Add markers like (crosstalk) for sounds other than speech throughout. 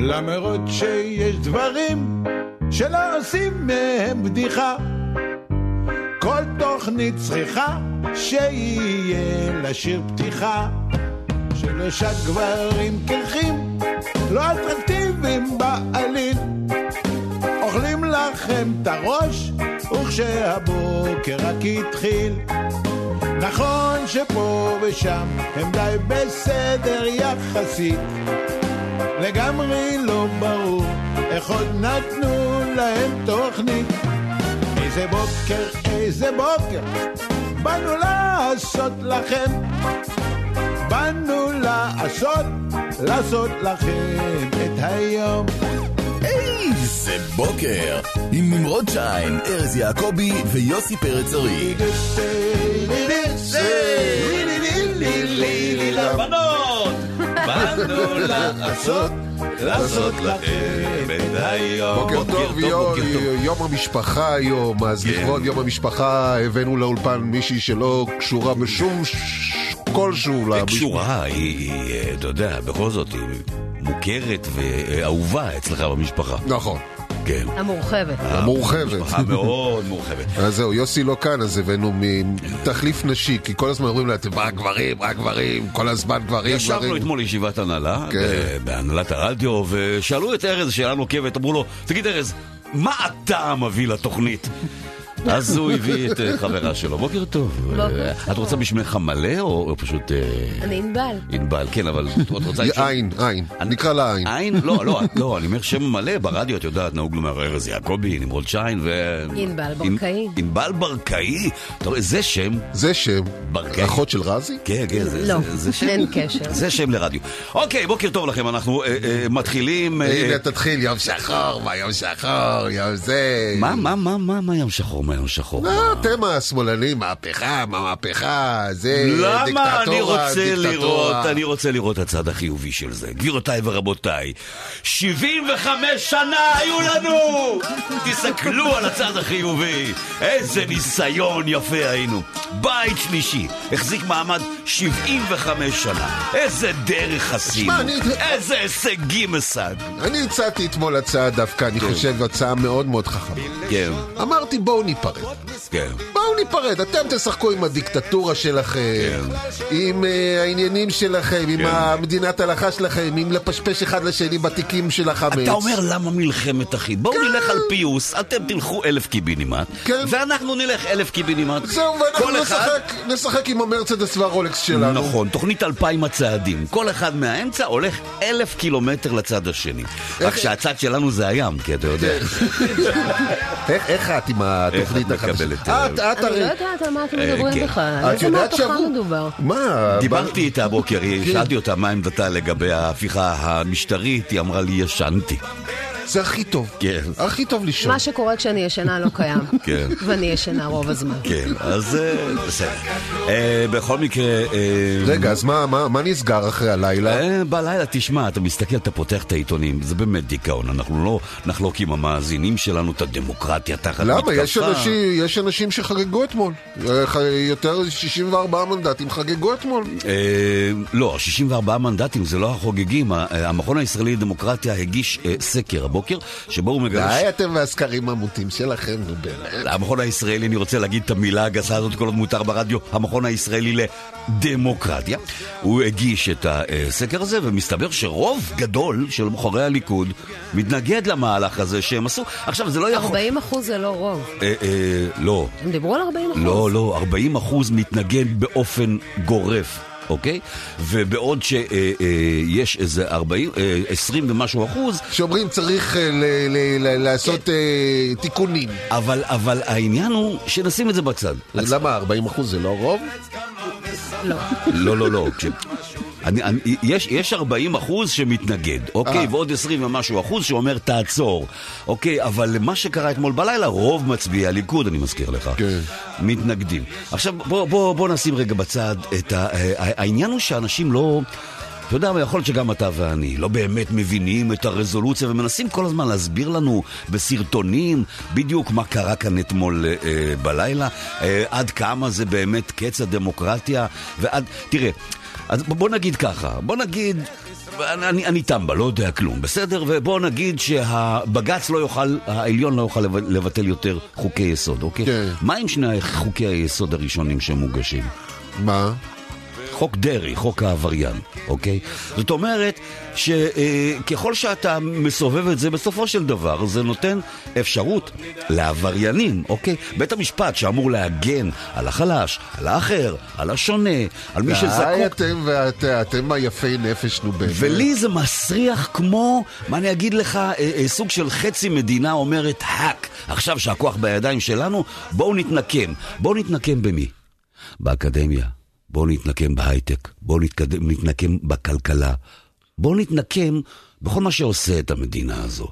למרות שיש דברים שלא עושים מהם בדיחה. כל תוכנית צריכה שיהיה לשיר פתיחה. שלושה גברים קרחים, לא אטרקטיביים בעליל. אוכלים לכם את הראש, וכשהבוקר רק התחיל. נכון שפה ושם הם די בסדר יחסית. לגמרי לא ברור איך עוד נתנו להם תוכנית. איזה בוקר, איזה בוקר, באנו לעשות לכם. באנו לעשות, לעשות לכם את היום. איזה בוקר! עם נמרוד שיין, ארז יעקבי ויוסי פרץ ארי. בנות, באנו לעשות, לעשות לכם את היום. בוקר טוב, יו- יום המשפחה היום, אז כן. לכבוד יום המשפחה הבאנו לאולפן מישהי שלא קשורה בשום כלשהו. קשורה, היא, היא, אה, אתה יודע, בכל זאת, היא מוכרת ואהובה אצלך במשפחה. נכון, כן. המורחבת. המורחבת. משפחה מאוד מורחבת. אז זהו, יוסי לא כאן, אז הבאנו מתחליף נשי, כי כל הזמן אומרים לה, אתם רק גברים, רק גברים, כל הזמן גברים, ישבנו גברים. אתמול ישיבת הנהלה, כן. בהנהלת הרדיו, ושאלו את ארז שאלה נוקבת, אמרו לו, תגיד ארז, מה אתה מביא לתוכנית? אז הוא הביא את אה, חברה שלו. בוקר טוב. אה. את רוצה בשמך מלא, או פשוט... אה, אני ענבל. ענבל, כן, אבל את רוצה... עין, עין, נקרא לה עין. עין? לא, לא, לא, אני אומר שם מלא, ברדיו, את יודעת, נהוג לומר ארז יעקבי, נמרוד שיין ו... ענבל ברקאי. ענ- ענבל ברקאי? אתה רואה, זה שם, זה שם. ברקאי. אחות של רזי? כן, כן, זה, לא, שם. אין קשר. זה שם לרדיו. אוקיי, בוקר טוב לכם, אנחנו מתחילים... הנה תתחיל, יום שחור, מה יום שחור, יום זה. מה, מה, מה, מה, מה ים שחור, מה ים שחור? לא, אתם השמאלנים, מהפכה, מה מהפכה, זה למה דיקטטורה, אני רוצה דיקטטורה. לראות, אני רוצה לראות את הצד החיובי של זה. גבירותיי ורבותיי, 75 שנה היו לנו! תסתכלו על הצד החיובי. איזה ניסיון יפה היינו. בית שלישי, החזיק מעמד 75 שנה. איזה דרך עשינו. איזה הישגים השגנו. אני הצעתי אתמול הצעה דווקא, אני חושב, הצעה מאוד מאוד חכמה. כן, אמרתי, בואו ניפרד. כן. בואו ניפרד, אתם תשחקו עם הדיקטטורה שלכם, עם אה, העניינים שלכם, עם כן. המדינת הלכה שלכם, עם לפשפש אחד לשני בתיקים של החמץ. אתה אומר למה מלחמת אחים? בואו נלך על פיוס, אתם תלכו אלף קיבינימט, כן. ואנחנו נלך אלף קיבינימט. זהו, ואנחנו כל אחד- נשחק, נשחק עם המרצדס והרולקס שלנו. נכון, תוכנית אלפיים הצעדים. כל אחד מהאמצע הולך אלף קילומטר לצד השני. רק שהצד שלנו זה הים, כי אתה יודע. (laughs) איך איך את עם איך את החדשה? מקבלת, את, אה, את אני לא הרי... יודעת על מה אתם אה, מדברים כן. בכלל. על את איזה יודעת מהפכה מדובר? מה? דיברתי איתה הבוקר, כן. שאלתי אותה מה עמדתה לגבי ההפיכה המשטרית, היא אמרה לי ישנתי. זה הכי טוב. כן. הכי טוב לישון. מה שקורה כשאני ישנה לא קיים. (laughs) כן. ואני ישנה רוב הזמן. כן, אז אה, בסדר. אה, בכל מקרה... אה, רגע, אז מה- נסגר אחרי הלילה? אה, בלילה, תשמע, אתה מסתכל, אתה פותח את העיתונים, זה באמת דיכאון. אנחנו לא נחלוק עם המאזינים שלנו את הדמוקרטיה תחת מתקפה. למה? יש אנשים, יש אנשים שחגגו אתמול. אה, יותר 64 מנדטים חגגו אתמול. אה, לא, 64 מנדטים זה לא החוגגים. אה, המכון הישראלי לדמוקרטיה הגיש אה, סקר הבוקר, שבו הוא מגלה... די אתם והסקרים המוטים שלכם, נו באמת. המכון הישראלי, אני רוצה להגיד את המילה הגסה הזאת כל עוד מותר ברדיו, המכון הישראלי לדמוקרטיה. הוא הגיש את הסקר הזה, ומסתבר שרוב גדול של בוחרי הליכוד מתנגד למהלך הזה שהם עשו. עכשיו, זה לא יכול... 40 אחוז זה לא רוב. אה, אה, לא, הם דיברו על 40 אחוז. לא, לא, 40 אחוז מתנגד באופן גורף. אוקיי? ובעוד שיש איזה 40, אה, 20 ומשהו אחוז, שאומרים צריך אה, ל- ל- ל- לעשות אה, תיקונים. אבל, אבל העניין הוא שנשים את זה בצד. למה 40 אחוז זה לא רוב? לא. לא, לא, לא. אני, אני, יש, יש 40 אחוז שמתנגד, אוקיי? אה. ועוד 20 ומשהו אחוז שאומר תעצור, אוקיי? אבל מה שקרה אתמול בלילה, רוב מצביעי הליכוד, אני מזכיר לך, כן. מתנגדים. עכשיו, בוא, בוא, בוא נשים רגע בצד את ה... ה- העניין הוא שאנשים לא... אתה יודע, יכול להיות שגם אתה ואני לא באמת מבינים את הרזולוציה ומנסים כל הזמן להסביר לנו בסרטונים בדיוק מה קרה כאן אתמול אה, בלילה, אה, עד כמה זה באמת קץ הדמוקרטיה, ועד... תראה, אז בוא נגיד ככה, בוא נגיד... אני, אני טמבה, לא יודע כלום, בסדר? ובואו נגיד שהבג"ץ לא יוכל, העליון לא יוכל לב- לבטל יותר חוקי יסוד, אוקיי? כן. מה עם שני חוקי היסוד הראשונים שמוגשים? מה? חוק דרעי, חוק העבריין, אוקיי? זאת אומרת שככל שאתה מסובב את זה, בסופו של דבר זה נותן אפשרות לעבריינים, אוקיי? בית המשפט שאמור להגן על החלש, על האחר, על השונה, על מי די שזקוק אתם ואתם, אתם היפי נפש, נו באמת. ולי זה מסריח כמו, מה אני אגיד לך, אה, אה, סוג של חצי מדינה אומרת האק. עכשיו שהכוח בידיים שלנו, בואו נתנקם. בואו נתנקם במי? באקדמיה. בואו נתנקם בהייטק. בואו נתנקם בכלכלה. בואו נתנקם בכל מה שעושה את המדינה הזו.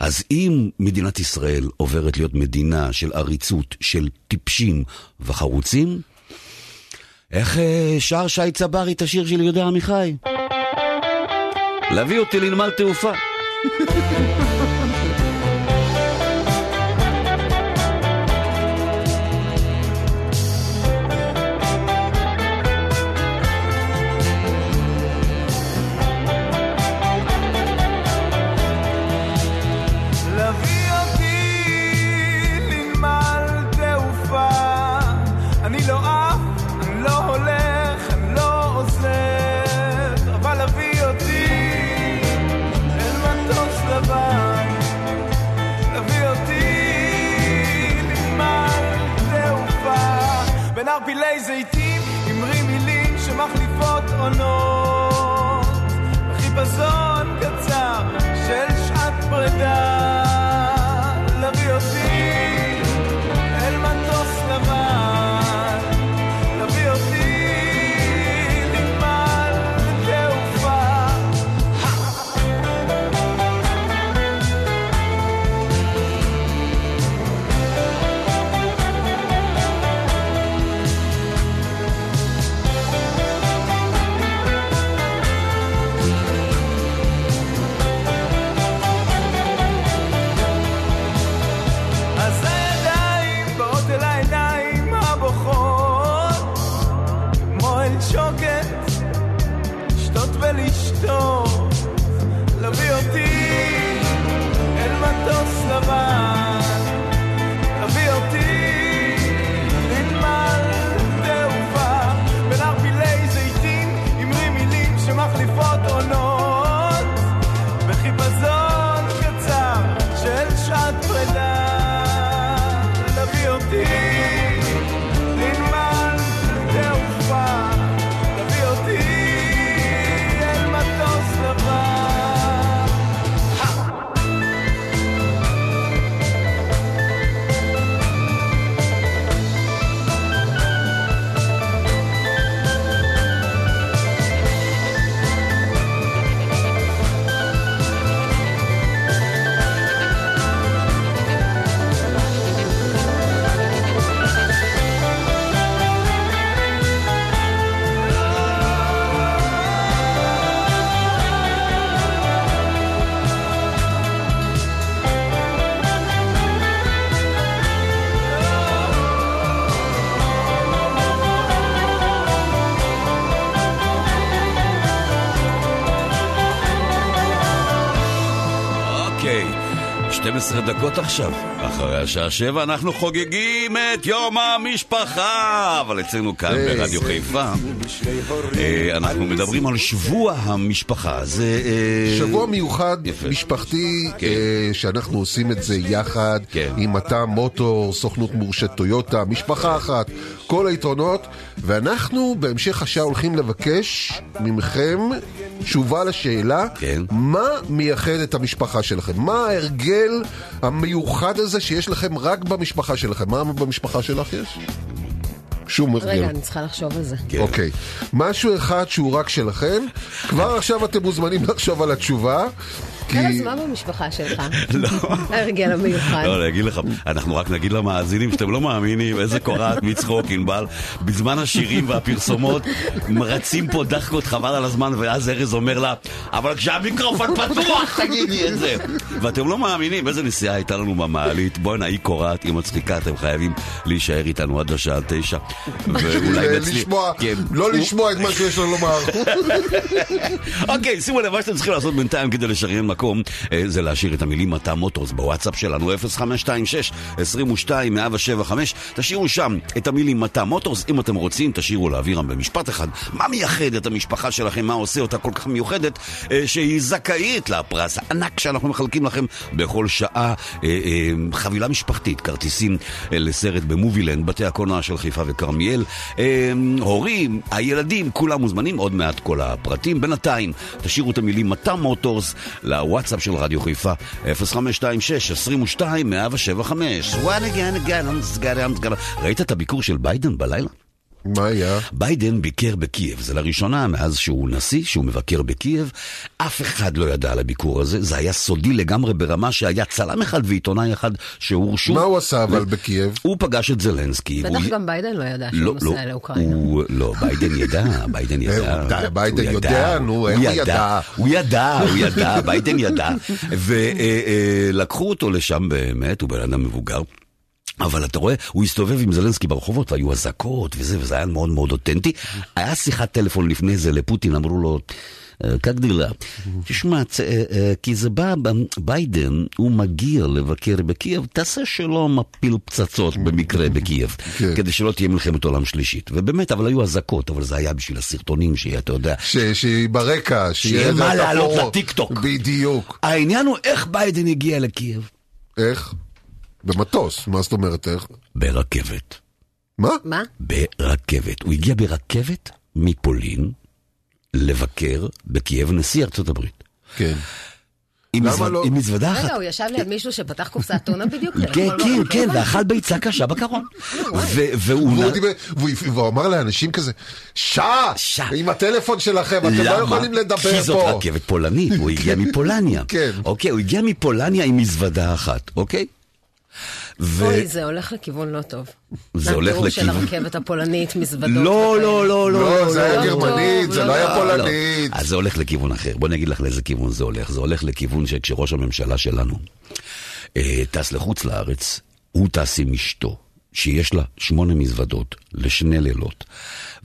אז אם מדינת ישראל עוברת להיות מדינה של עריצות, של טיפשים וחרוצים, איך אה, שר שי צברי את השיר של יהודה עמיחי? להביא אותי לנמל תעופה. (laughs) דקות עכשיו. אחרי השעה 7 אנחנו חוגגים את יום המשפחה! אבל אצלנו כאן ברדיו חיפה, אה, אנחנו מדברים על שבוע המשפחה. זה... אה, שבוע מיוחד יפה. משפחתי, כן. אה, שאנחנו עושים את זה יחד, כן. עם מטע מוטור, סוכנות מורשת טויוטה, משפחה אחת, כל היתרונות, ואנחנו בהמשך השעה הולכים לבקש מכם תשובה לשאלה, כן. מה מייחד את המשפחה שלכם? מה ההרגל המיוחד הזה שיש לכם רק במשפחה שלכם? מה במשפחה שלך יש? שום הרגל. רגע, אני צריכה לחשוב על זה. כן. אוקיי. משהו אחד שהוא רק שלכם, כבר עכשיו אתם מוזמנים לחשוב על התשובה. כי... ארז, מה במשפחה שלך? (laughs) ההרגל המיוחד. לא, אני אגיד לך, אנחנו רק נגיד למאזינים שאתם לא מאמינים איזה קורעת מצחוק, ענבל. בזמן השירים והפרסומות רצים פה דחקות חבל על הזמן, ואז ארז אומר לה, אבל כשהמיקרופון פתוח תגידי את זה. ואתם לא מאמינים איזה נסיעה הייתה לנו במעלית. בואנה, היא קורעת, היא מצחיקה, אתם חייבים להישאר איתנו עד השעה תשע. ואולי (laughs) נצליח... כן. לא לשמוע את מה שיש לו לומר. (laughs) אוקיי, שימו לב, מה שאתם צריכים לעשות בינתיים כדי לשריין מקום, אה, זה להשאיר את המילים מטע מוטורס בוואטסאפ שלנו, 0526-22-175. תשאירו שם את המילים מטע מוטורס, אם אתם רוצים, תשאירו לאווירם במשפט אחד. מה מייחד את המשפחה שלכם, מה עושה אותה כל כך מיוחדת, אה, שהיא זכאית לפרס הענק שאנחנו מחלקים לכם בכל שעה. אה, אה, חבילה משפחתית, כרטיסים אה, לסרט במובילנד, בתי הקולנוע של חיפה וכרמיאל. אה, הורים, הילדים, כולם מוזמנים, עוד מעט כל הפרטים. בינתיים, תשאירו את המילים מטה מוטורס לוואטסאפ של רדיו חיפה, 0526-22-175. one again again, ראית את הביקור של ביידן בלילה? מה היה? ביידן ביקר בקייב, זה לראשונה מאז שהוא נשיא, שהוא מבקר בקייב. אף אחד לא ידע על הביקור הזה, זה היה סודי לגמרי ברמה שהיה צלם אחד ועיתונאי אחד שהורשו. מה הוא עשה אבל בקייב? הוא פגש את זלנסקי. בטח גם ביידן לא ידע לא, שהוא לא, נוסע לאוקראינה. הוא, לא, ביידן ידע, ביידן (laughs) ידע. ביידן הוא יודע, נו, איך הוא ידע? הוא ידע, הוא ידע, ביידן ידע. (laughs) ולקחו אותו לשם באמת, הוא בן אדם מבוגר. אבל אתה רואה, הוא הסתובב עם זלנסקי ברחובות והיו אזעקות וזה, וזה היה מאוד מאוד אותנטי. היה שיחת טלפון לפני זה לפוטין, אמרו לו... "אה, כך דילה, תשמע, אה, אה, כי זה בא, ב- ביידן, הוא מגיע לבקר בקייב, תעשה שלא מפיל פצצות במקרה בקייב, כן. כדי שלא תהיה מלחמת עולם שלישית. ובאמת, אבל היו אזעקות, אבל זה היה בשביל הסרטונים, שיהיה, אתה יודע. ש- שהיא ברקע, שיהיה מה לעלות. לטיקטוק. בדיוק. העניין הוא איך ביידן הגיע לקייב. איך? במטוס, מה זאת אומרת איך? ברכבת. מה? מה? ברכבת. הוא הגיע ברכבת מפולין לבקר בקייב נשיא ארצות הברית. כן. עם למה מזווד- לא? עם מזוודה אחת. רגע, הוא ישב ליד מישהו שפתח קופסת טונה בדיוק? כן, לאכול כן, בבוקר? כן, ואכל ביצה קשה בקרון. והוא... אמר לאנשים כזה, שעה! שעה. עם הטלפון שלכם, אתם לא יכולים לדבר כי זאת פה. רכבת פולנית, הוא הגיע מפולניה. כן. אוקיי, הוא הגיע מפולניה עם מזוודה אחת, אוקיי? ו- אוי, זה הולך לכיוון לא טוב. זה הולך התיאור של לכיוון- הרכבת הפולנית, מזוודות. לא, וכאלה. לא, לא, לא. לא, זה היה לא גרמנית, זה לא לא היה. פולנית. אז זה הולך לכיוון אחר. בוא אני אגיד לך לאיזה כיוון זה הולך. זה הולך לכיוון שכשראש הממשלה שלנו אה, טס לחוץ לארץ, הוא טס עם אשתו, שיש לה שמונה מזוודות לשני לילות.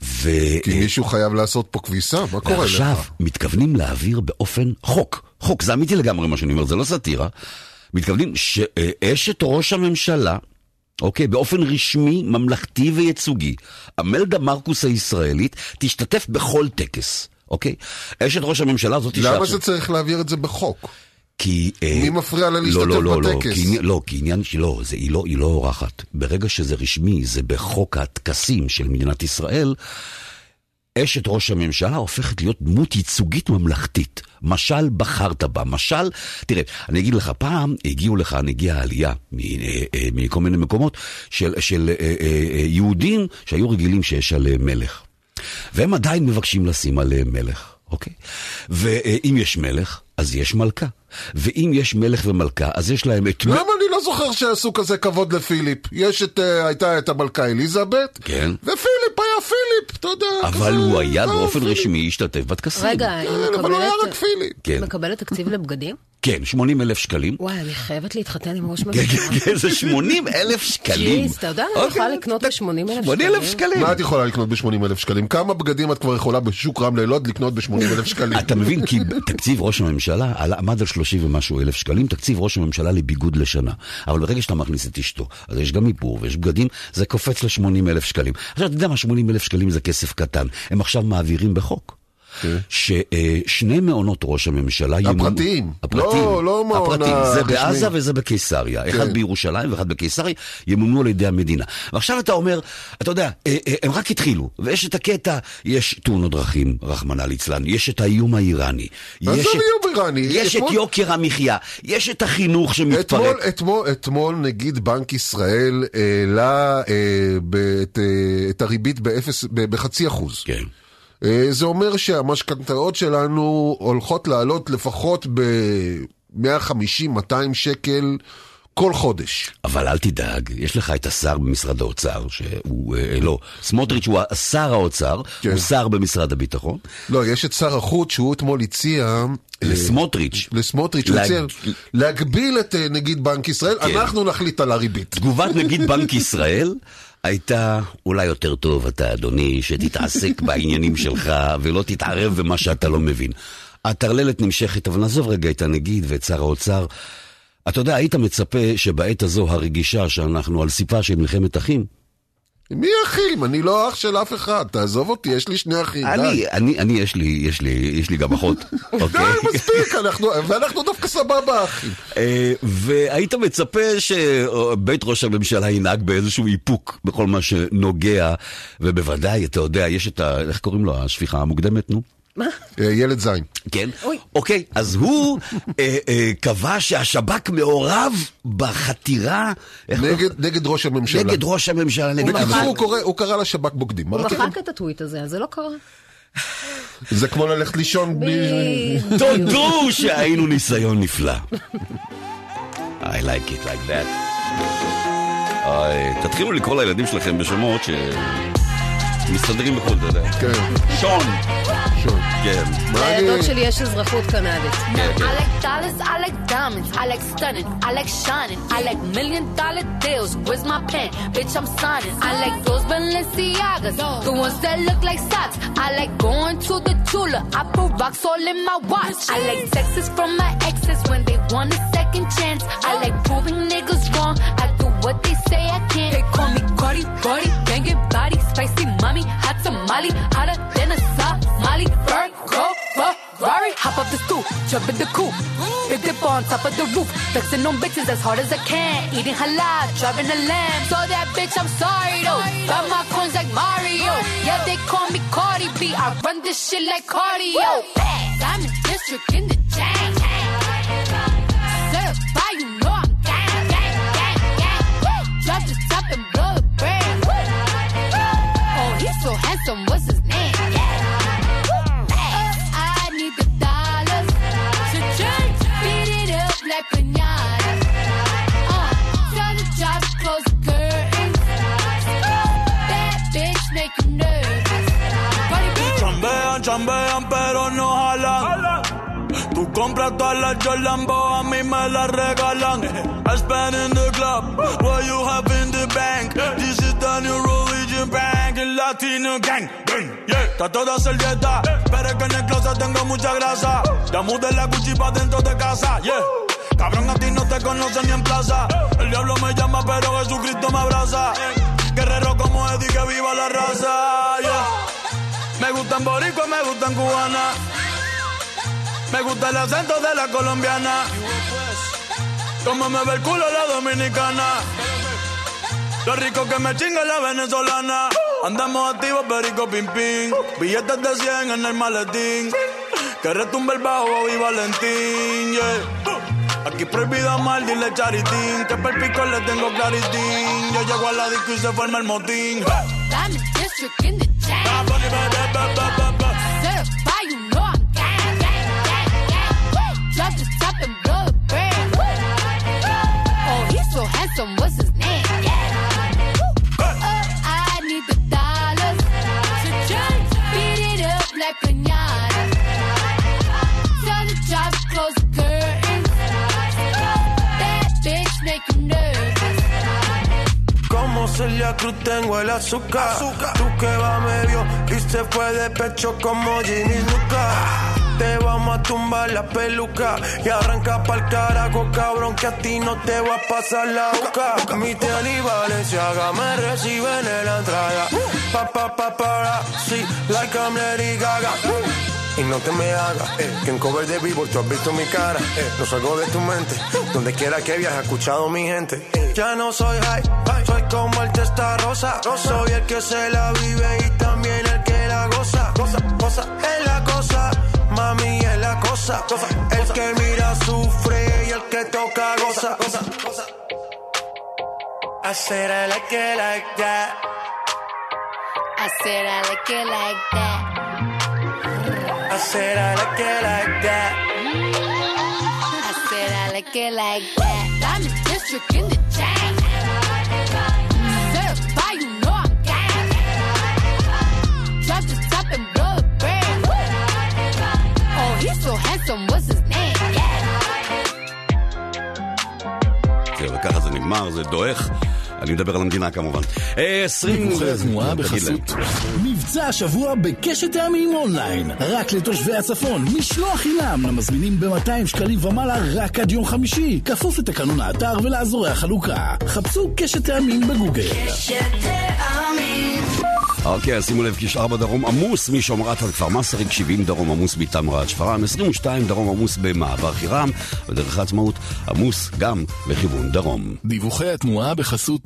ו... כי מישהו חייב לעשות פה כביסה, מה קורה ועכשיו לך? מתכוונים להעביר באופן חוק. חוק, זה אמיתי לגמרי מה שאני אומר, זה לא סאטירה. מתכוונים שאשת ראש הממשלה, אוקיי, באופן רשמי, ממלכתי וייצוגי, המלדה מרקוס הישראלית, תשתתף בכל טקס, אוקיי? אשת ראש הממשלה הזאת... למה זה צריך להעביר את זה בחוק? כי... אה, מי מפריע לה לא, להשתתף לא, לא, לא, בטקס? כי עניין- לא, כי עניין שלא, זה, היא, לא, היא לא אורחת. ברגע שזה רשמי, זה בחוק הטקסים של מדינת ישראל, אשת ראש הממשלה הופכת להיות דמות ייצוגית ממלכתית. משל בחרת בה. משל, תראה, אני אגיד לך, פעם הגיעו לכאן, הגיעה עלייה מ- אה, אה, מכל מיני מקומות של, של אה, יהודים שהיו רגילים שיש עליהם מלך. והם עדיין מבקשים לשים עליהם מלך, אוקיי? ואם יש מלך, אז יש מלכה. ואם יש מלך ומלכה, אז יש להם את... למה אני לא זוכר שעשו כזה כבוד לפיליפ? יש את, אה, הייתה את המלכה אליזבת, כן. ופיליפ היה פיליפ, אתה יודע. אבל כזה, הוא היה אה, באופן פיליפ. רשמי השתתף בטקסים. רגע, היא כן, אבל הוא היה רק מקבלת... פיליפ. כן. מקבלת תקציב לבגדים? כן, 80 אלף שקלים. וואי, אני חייבת להתחתן עם ראש כן, ממשלה. כן, כן, זה 80 (laughs) אלף שקלים. ג'יז, אתה יודע מה אני יכולה לקנות ב-80 אלף 80 אלף שקלים. מה את יכולה לקנות ב-80 אלף שקלים? כמה בגדים את כבר יכולה בשוק רמלה לוד לקנות ב-80 אלף שקלים? אתה מבין, כי תקציב ראש הממשלה עמד על 30 ומשהו אלף שקלים, תקציב ראש הממשלה לביגוד לשנה. אבל ברגע שאתה מכניס את אשתו, אז יש גם איפור ויש בגדים, זה קופץ ל-80 אלף שקלים. עכשיו, אתה יודע מה, 80 אלף שקלים זה כסף קטן. הם עכשיו מעבירים בחוק. ששני מעונות ראש הממשלה ימונו... הפרטיים. הפרטיים. לא- לא מעון הפרטיים. זה הרשמי. בעזה וזה בקיסריה. אחד כן. בירושלים ואחד בקיסריה, ימומנו על ידי המדינה. ועכשיו אתה אומר, אתה יודע, אה, אה, הם רק התחילו, ויש את הקטע, יש תאונות דרכים, רחמנא ליצלן, יש את האיום האיראני. עזוב איום איראני, יש את יוקר המחיה, יש את החינוך שמתפרק. אתמול, נגיד בנק ישראל העלה אה, את, אה, הריבית בחצי אחוז. כן. אה, זה אומר שהמשכנתאות שלנו הולכות לעלות לפחות ב-150-200 שקל כל חודש. אבל אל תדאג, יש לך את השר במשרד האוצר, שהוא, אה, לא, סמוטריץ' הוא שר האוצר, כן. הוא שר במשרד הביטחון. לא, יש את שר החוץ שהוא אתמול הציע לסמוטריץ'. לסמוטריץ', הוא הציע להגביל את אה, נגיד בנק ישראל, כן. אנחנו נחליט על הריבית. תגובת נגיד בנק ישראל הייתה אולי יותר טוב אתה אדוני שתתעסק (laughs) בעניינים שלך ולא תתערב במה שאתה לא מבין. הטרללת נמשכת, אבל נעזוב רגע את הנגיד ואת שר האוצר. אתה יודע, היית מצפה שבעת הזו הרגישה שאנחנו על סיפה של מלחמת אחים, מי אחים? אני לא אח של אף אחד, תעזוב אותי, יש לי שני אחים, די. אני, אני, אני, יש לי, יש לי, יש לי גם אחות, (laughs) אוקיי? די, מספיק, אנחנו- ואנחנו דווקא סבבה אחים. אה, והיית מצפה שבית ראש הממשלה ינהג באיזשהו איפוק בכל מה שנוגע, ובוודאי, אתה יודע, יש את ה... איך קוראים לו? השפיכה המוקדמת, נו? מה? אה, ילד זין. כן? אוי. אוקיי, אז הוא אה, אה, קבע שהשב"כ מעורב בחתירה... נגד- נגד ראש הממשלה. נגד ראש הממשלה, נגד... הוא קורא- הוא קרא לשב"כ בוגדים. הוא מחק את הטוויט הזה, אז זה לא קרה. זה כמו ללכת לישון בלי... תודו שהיינו ניסיון נפלא. I like it like that. תתחילו לקרוא לילדים שלכם בשמות שמסתדרים בחו"ל, אתה יודע. כן, שון. שון. כן. מה אני... לילדות שלי יש אזרחות קנדית. כן, I כן. like dollars, I like diamonds, I like stunning, I like shining, I like million dollar deals. Where's my pen? Bitch, I'm signing. I like those Balenciagas, the ones that look like socks. I like going to the Tula, I put rocks all in my watch. I like texts from my exes when they want a second chance. I like proving niggas wrong, I do what they say I can't. They call me Cardi, Cardi, banging body, spicy mommy, hot tamale, hotter than a Somali. Virgo, Ferrari, hop up the stoop, jump in the coupe. Big dip on top of the roof, flexing on bitches as hard as I can. Eating halal, driving a lamb. So that bitch, I'm sorry though. Got my coins like Mario. Yeah, they call me Cardi B. I run this shit like cardio. Diamond district in the chain. Chambean, pero no jalan. Tú compras todas las Jolambo, a mí me las regalan. I spend in the club, what you have in the bank. This is the new religion bank, el latino gang. Yeah. Trato de hacer dieta, pero es que en el closet tengo mucha grasa. Ya mudé la Gucci pa' dentro de casa, yeah. Cabrón, a ti no te conocen ni en plaza. El diablo me llama, pero Jesucristo me abraza. Guerrero como Eddie, que viva la raza, yeah. Me gustan boricua, me gustan cubana. Me gusta el acento de la colombiana. Como me ve el culo la dominicana. Lo rico que me chinga la venezolana. Andamos activos, perico pim pim. Billetes de 100 en el maletín. Que retumbe el bajo y Valentín, yeah. Aquí prohibido mal, dile charitín. Que per pico le tengo claritín. Yo llego a la disco y se forma el motín. District in the chain. Certified, you know I'm gang, gang, gang, gang. Drop the top and blow the brand. Oh, he's so handsome, what's his Celia Cruz tengo el azúcar. Tú que va medio y se fue de pecho como Ginny Luca. Te vamos a tumbar la peluca y arranca pa'l carajo, cabrón, que a ti no te va a pasar la boca. Mi tele y Valenciaga me reciben en la entrada. Pa, pa, pa, para, sí, like I'm Lady Gaga. Y no te me hagas, eh, que en cover de vivo tú has visto mi cara, eh, no salgo de tu mente, donde quiera que viajes, escuchado mi gente. eh. Ya no soy high, soy el testa rosa, soy el que se la vive y también el que la goza, goza, goza, es la cosa, mami es la cosa, el que mira sufre y el que toca goza, goza, goza. I said I like it like that. I said I like it like that. I said I like it like that. I said I like it like that. Diamond district in the chain. Handsome, what's his name? Yeah. זהו, וככה זה נגמר, זה דועך. אני מדבר על המדינה כמובן. אה, 20... דיווחי התנועה תגיד להם. בחסות. מבצע השבוע בקשת טעמים אונליין. רק לתושבי הצפון, משלוח חינם למזמינים ב-200 שקלים ומעלה רק עד יום חמישי. כפוף לתקנון האתר ולאזורי החלוקה. חפשו קשת טעמים בגוגל. אוקיי, אז שימו לב, כביש 4 דרום עמוס משומרת עד כפר מסריק, 70 דרום עמוס מתמרה עד שפרעם, 22 דרום עמוס במעבר חירם, בדרך העצמאות עמוס גם לכיוון דרום. דיווחי התנועה בחסות.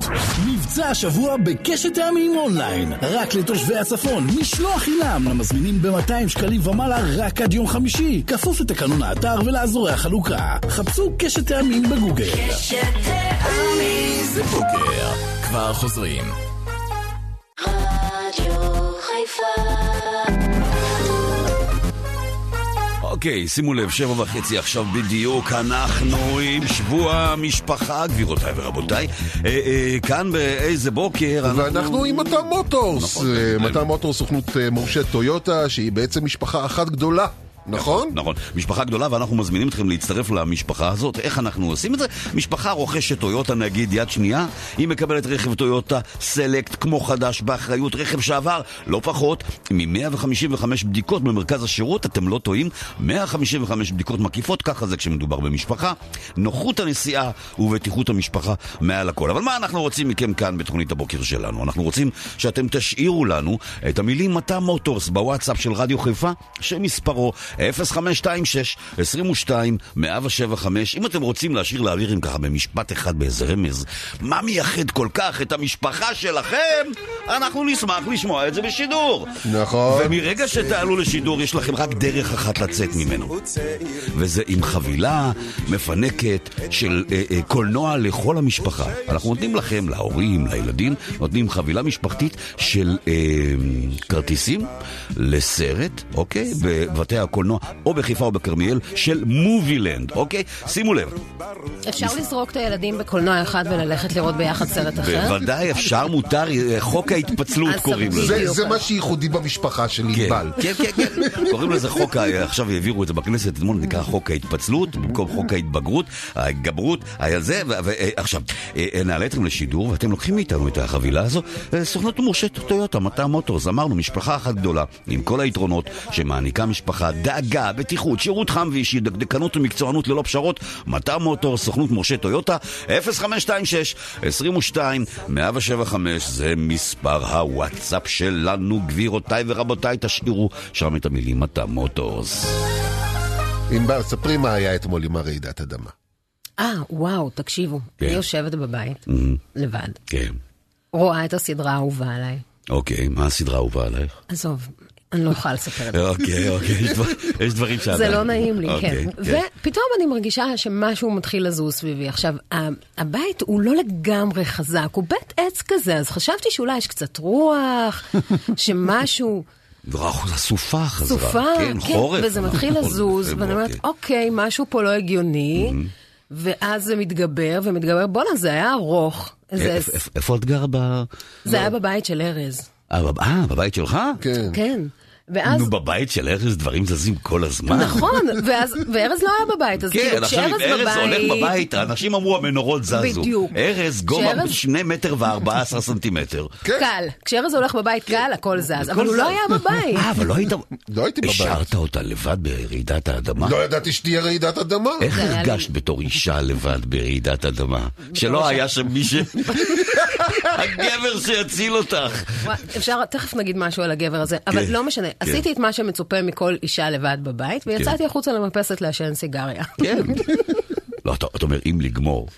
מבצע השבוע בקשת טעמים אונליין. רק לתושבי הצפון, משלוח חינם למזמינים ב-200 שקלים ומעלה רק עד יום חמישי. כפוף לתקנון האתר ולאזורי החלוקה. חפשו קשת טעמים בגוגל. זה בוקר. כבר חוזרים. אוקיי, שימו לב, שבע וחצי עכשיו בדיוק, אנחנו עם שבוע המשפחה, גבירותיי ורבותיי. אה, אה, כאן באיזה בוקר אנחנו... ואנחנו עם מטה מוטורס. נכון, אה. מטה מוטורס סוכנות אה, מורשת טויוטה, שהיא בעצם משפחה אחת גדולה, נכון? נכון, משפחה גדולה ואנחנו מזמינים אתכם להצטרף למשפחה הזאת. איך אנחנו עושים את זה? משפחה רוכשת טויוטה נגיד יד שנייה, היא מקבלת רכב טויוטה סלקט כמו חדש באחריות, רכב שעבר לא פחות מ-155 בדיקות במרכז השירות, אתם לא טועים, 155 בדיקות מקיפות, ככה זה כשמדובר במשפחה. נוחות הנסיעה ובטיחות המשפחה מעל הכל. אבל מה אנחנו רוצים מכם כאן בתוכנית הבוקר שלנו? אנחנו רוצים שאתם תשאירו לנו את המילים מטע מוטורס בוואטסאפ של רדיו חיפה, שמספרו 0526 22 175. אם אתם רוצים להשאיר לאווירים ככה במשפט אחד באיזה רמז, מה מייחד כל כך את המשפחה שלכם? אנחנו נשמח לשמוע את זה בשידור. נכון. ומרגע שתעלו לשידור יש לכם רק דרך אחת לצאת ממנו. וזה עם חבילה מפנקת של אה, אה, קולנוע לכל המשפחה. אנחנו נותנים לכם, להורים, לילדים, נותנים חבילה משפחתית של אה, כרטיסים לסרט, אוקיי? בבתי הקולנוע, או בחיפה או בכרמיאל, של מובילנד, אוקיי? שימו לב, אפשר לזרוק את הילדים בקולנוע אחד וללכת לראות ביחד סרט אחר? בוודאי אפשר, מותר, אה, חוק ההתפצלות קוראים. לזה. זה, מה שייחודי במשפחה של כן, ענבל. כן, כן, כן. קוראים לזה חוק, עכשיו העבירו את זה בכנסת, אתמול נקרא חוק ההתפצלות, במקום חוק ההתבגרות, ההתגברות, היה זה, ועכשיו, נעלה אתכם לשידור, ואתם לוקחים מאיתנו את החבילה הזו, אה, סוכנות מורשת טויוטה, מטע מוטורס, אמרנו, משפחה אחת גדולה, עם כל היתרונות שמעניקה משפחה, דאגה, בטיחות, שירות חם ואישי, דקדקנות ומקצוענות ללא פשרות, מטע מוטורס, סוכנות מורשת טויוטה, 0526 22 175, זה מספר הוואטסאפ שלנו, גבירותיי ורבותיי, תשאירו שם את המילים מטע מוטורס. ענבל, ספרי מה היה אתמול עם הרעידת אדמה. אה, וואו, תקשיבו. כן. אני יושבת בבית, לבד, כן. רואה את הסדרה האהובה עליי. אוקיי, מה הסדרה האהובה עלייך? עזוב, אני לא יכולה לספר את זה. אוקיי, אוקיי, יש דבר- יש דברים שאתה... זה לא נעים לי, אוקיי, כן. ופתאום אני מרגישה שמשהו מתחיל לזוז סביבי. עכשיו, הבית הוא לא לגמרי חזק, הוא בית עץ כזה, אז חשבתי שאולי יש קצת רוח, (laughs) שמשהו... ורח, הסופה חזרה. סופה, כן, כן, חורף. וזה מתחיל נכון, לזוז, ואני אומרת, אוקיי. אוקיי, משהו פה לא הגיוני, ואז זה מתגבר ומתגבר, בואנה, זה היה ארוך. זה- איפה- את גרה ב... זה היה בבית של ארז, אה, אה, בבית שלך? כן. כן. ואז... נו, בבית של ארז דברים זזים כל הזמן. נכון, ואז, וארז לא היה בבית, אז כן, כאילו עכשיו אם כשארז ארז הולך בבית... בבית, אנשים אמרו המנורות זזו. בדיוק. ארז גובה כשארז- שני מטר וארבע עשרה סנטימטר. קל, כשארז הולך בבית קל, הכל זז, אבל הוא. לא היה בבית. אה, אבל לא היית... לא הייתי בבית. השארת אותה לבד ברעידת האדמה? לא ידעתי שתהיה רעידת אדמה. איך הרגשת בתור אישה לבד ברעידת אדמה? שלא היה שם מי ש... (laughs) הגבר שיציל אותך. אפשר, תכף נגיד משהו על הגבר הזה, אבל כן, לא משנה. כן. עשיתי את מה שמצופה מכל אישה לבד בבית, ויצאתי החוצה למרפסת לעשן סיגריה. כן. לא, אתה אומר, אם לגמור.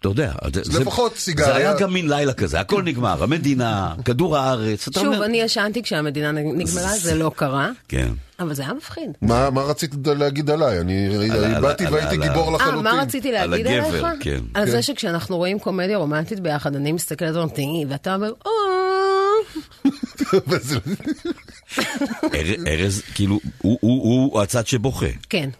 אתה יודע, זה- זה- לפחות סיגריה. זה היה גם מין לילה כזה, הכל נגמר, המדינה, כדור הארץ, שוב, אומר... אני ישנתי כשהמדינה נגמרה, זה לא קרה, כן. אבל זה היה מפחיד. מה מה רצית להגיד עליי? אני על- על- באתי על- והייתי על- גיבור אה, לחלוטין. מה רציתי על להגיד הגבר, עליך? כן. על כן. זה שכשאנחנו רואים קומדיה רומנטית ביחד, אני מסתכלת ואומרת, ואתה אומר, "אה." (laughs) וזה- אר- ארז, כאילו, הוא הצד שבוכה. כן.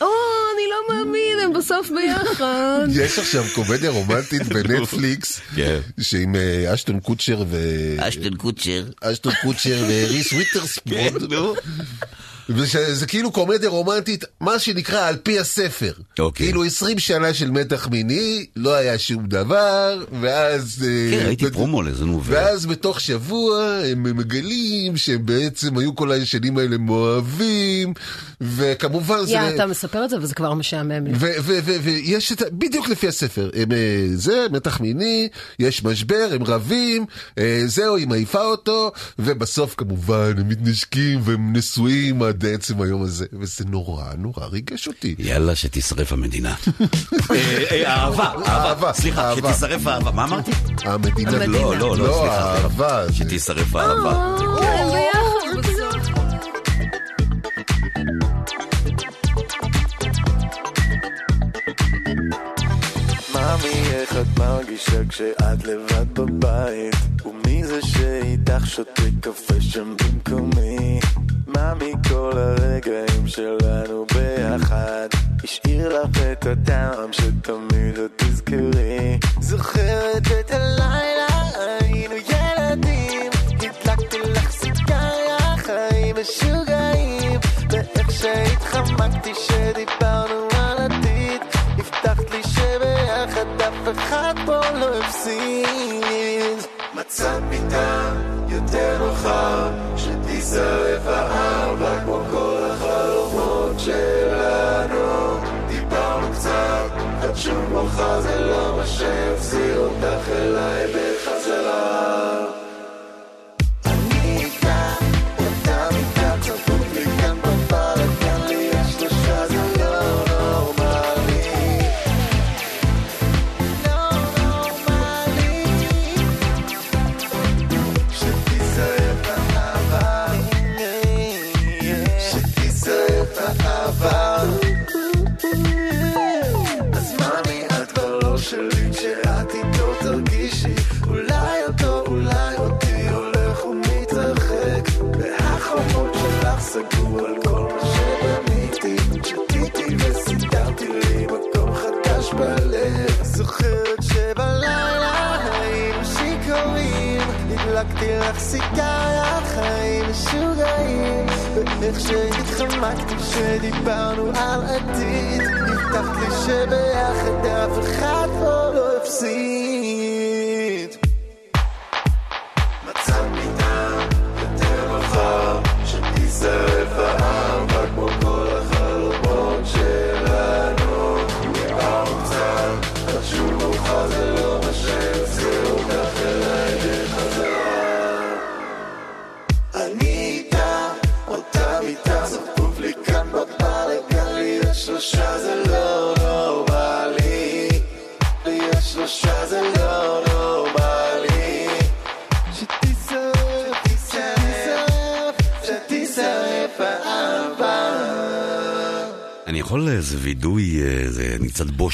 או, אני לא מאמין, הם בסוף ביחד. יש עכשיו קומדיה רומנטית (laughs) בנטפליקס, כן. שעם אה, אשטון קוצ'ר ו... אשטון קוצ'ר. אשטון קוצ'ר וריס כן, וזה כאילו קומדיה רומנטית, מה שנקרא על פי הספר. אוקיי. כאילו 20 שנה של מתח מיני, לא היה שום דבר, ואז... אה, כן, ראיתי בת- פרומו לזה, נו. ואז בתוך שבוע הם מגלים שהם בעצם היו כל השנים האלה מאוהבים, וכמובן זה... יא, אתה מספר את זה וזה כבר משעמם לי. ו- ו- ו- ויש את ה... בדיוק לפי הספר, הם, אה, זה מתח מיני, יש משבר, הם רבים, אה, זהו, היא מעיפה אותו, ובסוף כמובן הם מתנשקים והם נשואים עד עצם היום הזה, וזה נורא נורא ריגש אותי. יאללה, שתשרף המדינה. (laughs) אה, אה, אהבה, אהבה, אהבה. סליחה, אהבה. שתשרף האהבה. מה אמרתי? המדינה, לא, לא, לא, סליחה. האהבה, זה- שתשרף האהבה. מאמי, איך את מרגישה כשאת לבד בבית? ומי זה שאיתך שותה קפה שם במקומי? מאמי, כל הרגעים שלנו ביחד. השאיר לך את הטעם שתמיד את תזכרי. זוכרת את הלילה, היינו ילדים. הדלקתי לך סיגריה, חיים משוגעים. ואיך שהתחמקתי שדיברנו על עתיד הבטחת לי שביחד אף אחד פה לא הפסיד מצאת מיטה יותר נוחה שתישרף הארבע כמו כל החלומות שלנו. דיברנו קצת עד שום מוחה זה לא מה שהחזיר אותך אליי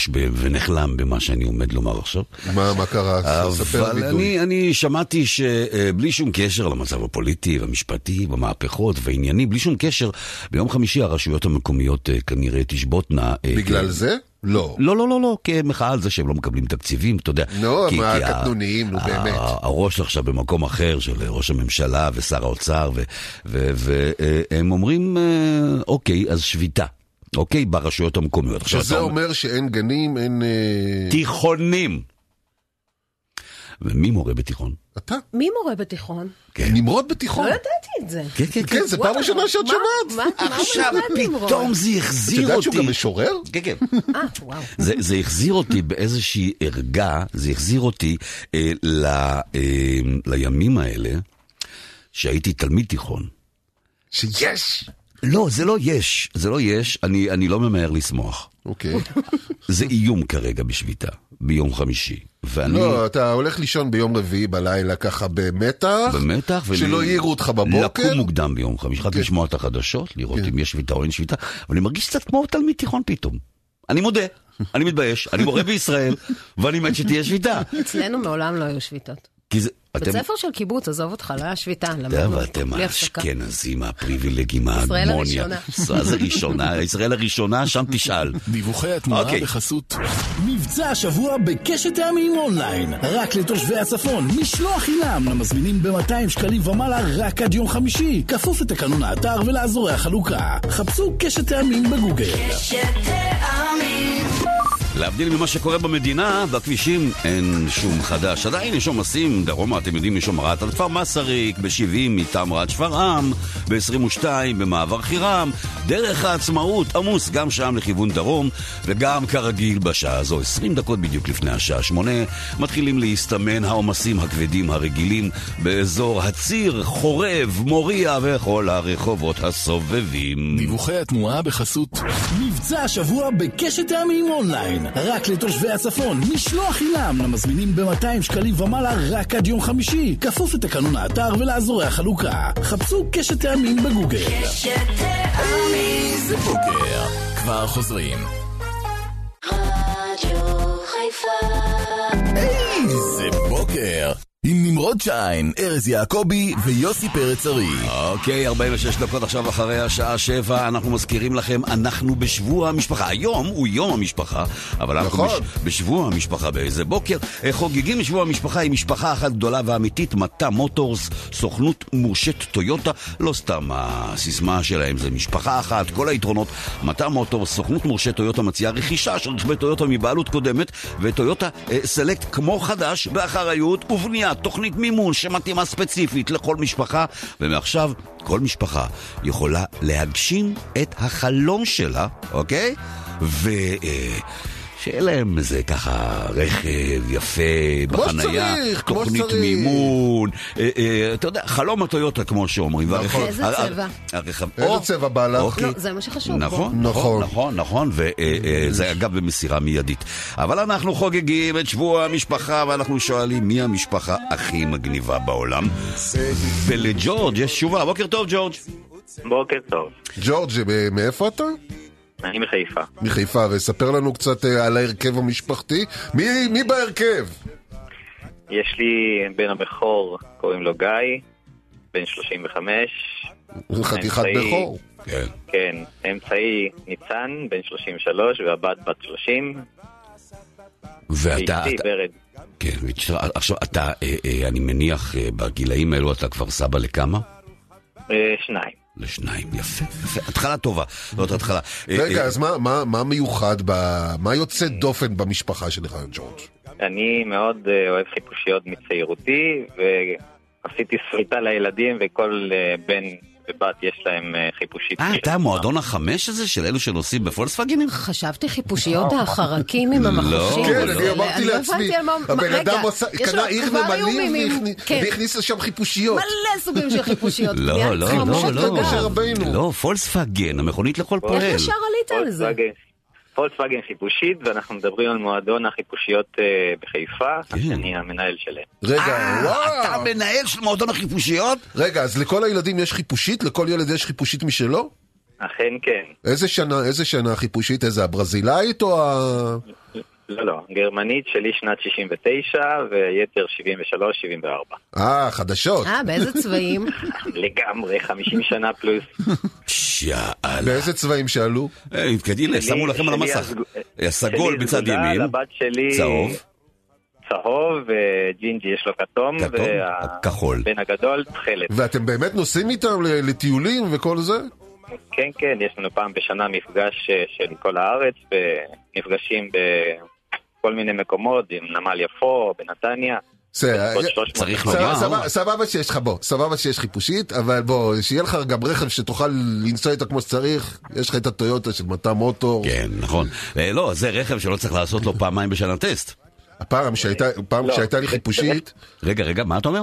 אני קצת בוש ב- ונחלם במה שאני עומד לומר עכשיו. מה מה קרה? ספר אבל. אני, אני שמעתי שבלי שום קשר למצב הפוליטי והמשפטי והמהפכות והעניינים, בלי שום קשר, ביום חמישי הרשויות המקומיות אה, כנראה תשבותנה. אה, בגלל כ- זה? לא. לא, לא, לא, לא, כמחאה על זה שהם לא מקבלים תקציבים, אתה יודע. נו, כי- מה כי הקטנוניים, נו, באמת. הראש עכשיו במקום אחר של ראש הממשלה ושר האוצר, והם אומרים, אה, אוקיי, אז שביתה. אוקיי, ברשויות המקומיות. עכשיו, שזה אתה אומר שאין גנים, אין... אה, תיכונים. ומי מורה בתיכון? אתה. מי מורה בתיכון? כן. נמרוד בתיכון. לא ידעתי את זה. כן, כן, כן, זה פעם ראשונה שאת שומעת. עכשיו? פתאום זה את החזיר יודעת שהוא אותי. גם משורר? כן, כן. (laughs) אה, וואו. זה, זה החזיר אותי באיזושהי ערגה, זה החזיר אותי אה, ל, אה, לימים האלה, שהייתי תלמיד תיכון. שיש! לא, זה לא יש, זה לא יש, אני, אני לא ממהר לשמוח. אוקיי. (laughs) זה איום כרגע בשביתה, ביום חמישי. ואני לא, אתה הולך לישון ביום רביעי בלילה ככה במתח. במתח, ול- שלא העירו אותך בבוקר. לקום מוקדם ביום חמישי, רק כן. לשמוע את החדשות, לראות כן. אם יש שביתה או אין שביתה, אבל אני מרגיש קצת כמו תלמיד תיכון פתאום. אני מודה, אני מתבייש, אני מורה בישראל, (laughs) ואני מת שתהיה שביתה. אצלנו מעולם לא היו שביתות. כי זה... בית אתם... ספר של קיבוץ, עזוב אותך, לא היה שביתה, אתה יודע, למדנו ואתם בלי הפסקה. האשכנזים הפריבילגים, ישראל ההגמוניה. הראשונה. מה זה ראשונה? ישראל הראשונה, שם תשאל. דיווחי התנועה אוקיי. בחסות. מבצע השבוע בקשת טעמים אונליין. רק לתושבי הצפון, משלוח חינם למזמינים ב-200 שקלים ומעלה רק עד יום חמישי. כפוף לתקנון האתר ולאזורי החלוקה. חפשו קשת טעמים בגוגל. להבדיל ממה שקורה במדינה, בכבישים אין שום חדש. עדיין יש עומסים, דרומה, אתם יודעים, יש עומרת על כפר מסריק, ב-70 מטמרה עד שפרעם, ב-22 במעבר חירם, דרך העצמאות עמוס גם שם לכיוון דרום, וגם כרגיל בשעה הזו, 20 דקות בדיוק לפני השעה 8, מתחילים להסתמן העומסים הכבדים הרגילים באזור הציר, חורב, מוריה וכל הרחובות הסובבים. דיווחי התנועה בחסות. מבצע השבוע בקשת טעמים אונליין. רק לתושבי הצפון, משלוח חינם למזמינים ב-200 שקלים ומעלה רק עד יום חמישי. כפוף לתקנון האתר ולאזורי החלוקה. חפשו קשת טעמים בגוגל. איזה בוקר. כבר חוזרים. איזה בוקר. עם נמרוד שיין, ארז יעקבי ויוסי פרץ ארי. אוקיי, 46 דקות עכשיו אחרי השעה 7, אנחנו מזכירים לכם, אנחנו בשבוע המשפחה. היום הוא יום המשפחה, אבל אנחנו נכון. בש, בשבוע המשפחה באיזה בוקר. אה, חוגגים בשבוע המשפחה עם משפחה אחת גדולה ואמיתית, מטה מוטורס, סוכנות מורשת טויוטה. לא סתם הסיסמה שלהם זה משפחה אחת, כל היתרונות. מטה מוטורס, סוכנות מורשת טויוטה מציעה רכישה של רכבי טויוטה מבעלות קודמת, וטויוטה אה, סלקט כמו חדש, באחריות ובניית תוכנית מימון שמתאימה ספציפית לכל משפחה, ומעכשיו כל משפחה יכולה להגשים את החלום שלה, אוקיי? ו... אה, שיהיה להם איזה ככה רכב יפה בחנייה, שצריך, תוכנית. מימון, אה, אה, אתה יודע, חלום הטויוטה כמו שאומרים. והרכב- איזה הר- צבע? הרכב- איזה או, צבע בא לך? אוקיי. לא, זה מה שחשוב. נכון, נכון. נכון, נכון, נכון, וזה אגב במסירה מיידית. אבל אנחנו חוגגים את שבוע המשפחה, ואנחנו שואלים מי המשפחה הכי מגניבה בעולם. ולג'ורג' יש תשובה, בוקר טוב ג'ורג'. בוקר טוב, ג'ורג', אה, מאיפה אתה? אני מחיפה. מחיפה, וספר לנו קצת אה, על ההרכב המשפחתי. מי, מי בהרכב? יש לי בן הבכור, קוראים לו גיא, בן 35. חתיכת אמצעי- בכור. כן. כן, אמצעי ניצן, בן 33, והבת בת 30. ואתה, ואשתי אתה- ורד. כן, עכשיו אתה, אה, אה, אני מניח, בגילאים האלו אתה כבר סבא לכמה? שניים. לשניים, יפה, יפה, התחלה טובה, זאת התחלה. רגע, אה, אז מה, מה, מה מיוחד, ב... מה יוצא דופן במשפחה שלך, ג'ורג'? אני מאוד אה, אוהב חיפושיות מצעירותי, ועשיתי סריטה לילדים, וכל אה, בן ובת יש להם אה, חיפושית. אה, אתה. המועדון החמש הזה של אלו שנוסעים בפולקסווגנים? חשבתי חיפושיות החרקים עם המחופשים. כן, האלה. אני אמרתי אני לא לעצמי, על מה- הבן אדם קנה עיר נמלים והכניס- כן, והכניס לשם חיפושיות. מלא סוגים של חיפושיות. לא, לא, לא, לא. לא, פולקסווגן, המכונית לכל איך פועל. ישר עלית על זה? פולקסווגן- חיפושית, ואנחנו מדברים על מועדון החיפושיות אה, בחיפה, כן. אני המנהל שלהם. רגע, אה, אתה וואו. מנהל של מועדון החיפושיות? רגע, אז לכל הילדים יש חיפושית? לכל ילד יש חיפושית משלו? אכן כן. איזה שנה, איזה שנה החיפושית? איזה, הברזילאית או ה... לא, לא, גרמנית שלי שנת 69 ויתר 73-74. אה, חדשות. אה, באיזה צבעים? (laughs) לגמרי, 50 שנה פלוס. שאלה. באיזה צבעים שאלו? אה, הנה, שמו לכם על המסך. שלי בצד ימין, לבת שלי צהוב, צהוב, וג'ינג'י יש לו כתום, כתום, כחול. והבן הגדול תכלת. ואתם באמת נוסעים איתם ל- לטיולים וכל זה? כן, כן, יש לנו פעם בשנה מפגש אה, של כל הארץ, ונפגשים בכל מיני מקומות, עם נמל יפו, בנתניה. בסדר, עוד 300 צריך מקומות. לומר. סבבה- שיש לך, בוא, סבבה שיש חיפושית, אבל בוא, שיהיה לך גם רכב שתוכל לנסוע איתו כמו שצריך, יש לך את הטויוטה של מטע מוטור. כן, נכון. אה, לא, זה רכב שלא צריך לעשות לו פעמיים בשנה טסט. הפעם שהייתה, לא, לי חיפושית, רגע, רגע, מה אתה אומר?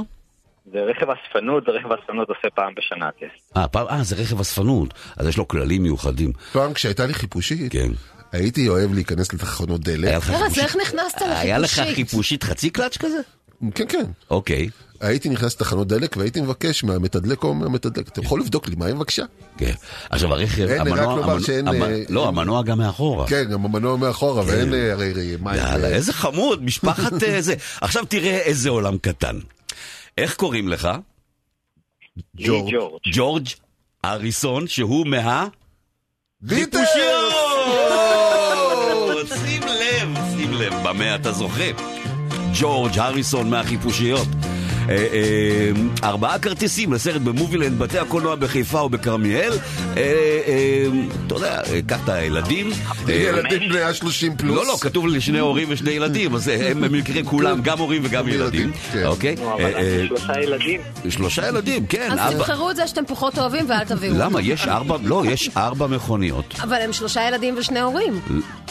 זה רכב אספנות, זה רכב אספנות עושה פעם בשנה טסט. אה, אה, זה רכב אספנות, אז יש לו כללים מיוחדים. פעם כשהייתה לי חיפושית, כן. הייתי אוהב להיכנס לתחנות דלק. חיפושית- איך נכנסת היה לך לחיפושית? חיפושית חצי קלאץ' כזה? כן, כן. אוקיי. הייתי נכנס לתחנות דלק והייתי מבקש מהמתדלק או מהמתדלק, אתה יכול לבדוק לי מה היא מבקשה? כן. עכשיו הרכב, אין, רק המנוע, לומר המנוע- שאין, המ- אה, לא, המנוע גם מאחורה. כן, גם המנוע מאחורה, ואין אה, הרי הרי מים. יאללה, איזה חמוד, משפחת אה, זה. עכשיו תראה איזה עולם קטן. איך קוראים לך? ג'ורג'. ג'ורג' אריסון, שהוא מה... ביטלס! במה אתה זוכה? ג'ורג' הריסון מהחיפושיות. אה, אה, ארבעה כרטיסים לסרט במובילנד, בתי הקולנוע בחיפה ובכרמיאל. אה, אה, אתה יודע, קח את הילדים. ילדים בני ה-30 פלוס. לא, לא, כתוב לי שני הורים ושני ילדים, אז הם במקרה כולם, גם הורים וגם גם ילדים. כן. אוקיי? שלושה ילדים. שלושה ילדים, כן. אז תבחרו את זה שאתם פחות אוהבים ואל תביאו. למה? יש ארבע, לא, יש ארבע מכוניות. אבל הם שלושה ילדים ושני הורים.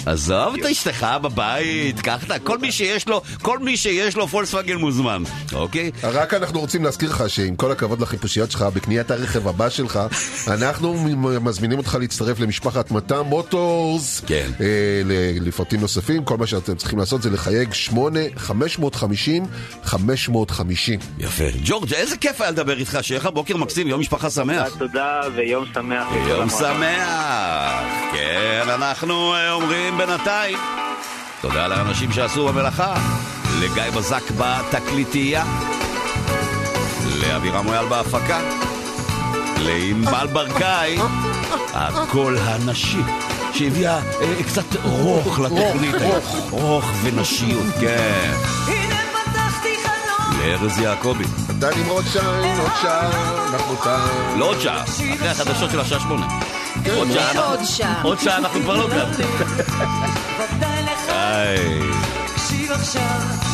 עזוב את אשתך בבית, קח את. כל מי שיש לו, כל מי שיש לו פולקסווגן מוזמן, אוקיי? רק אנחנו רוצים להזכיר לך שעם כל הכבוד לחיפושיות שלך, בקניית הרכב הבא שלך, אנחנו מזמינים אותך להצטרף למשפחת מטע מוטורס. כן. אה, ל- לפרטים נוספים, כל מה שאתם צריכים לעשות זה לחייג 8, 550, 550. יפה. ג'ורג', איזה כיף היה לדבר איתך, שיהיה לך בוקר מקסים, יום משפחה שמח. תודה ויום שמח. יום. שמח. כן, אנחנו אה, אומרים בינתיים. תודה לאנשים שעשו במלאכה. לגיא בזק בתקליטייה. לאבירם מויאל בהפקה. לענבל ברקאי, הקול הנשי. שהביאה אה, קצת רוך לתוכנית, רוך, רוך ונשיות, כן. לארז יעקבי. אתה נמרוד שיין, עוד שעה, אנחנו כאן. לא עוד שעה, אחרי החדשות של השעה שמונה. עוד שעה אנחנו- עוד שעה. עוד שעה אנחנו כבר לא כאן. ודאי לך. תקשיב עכשיו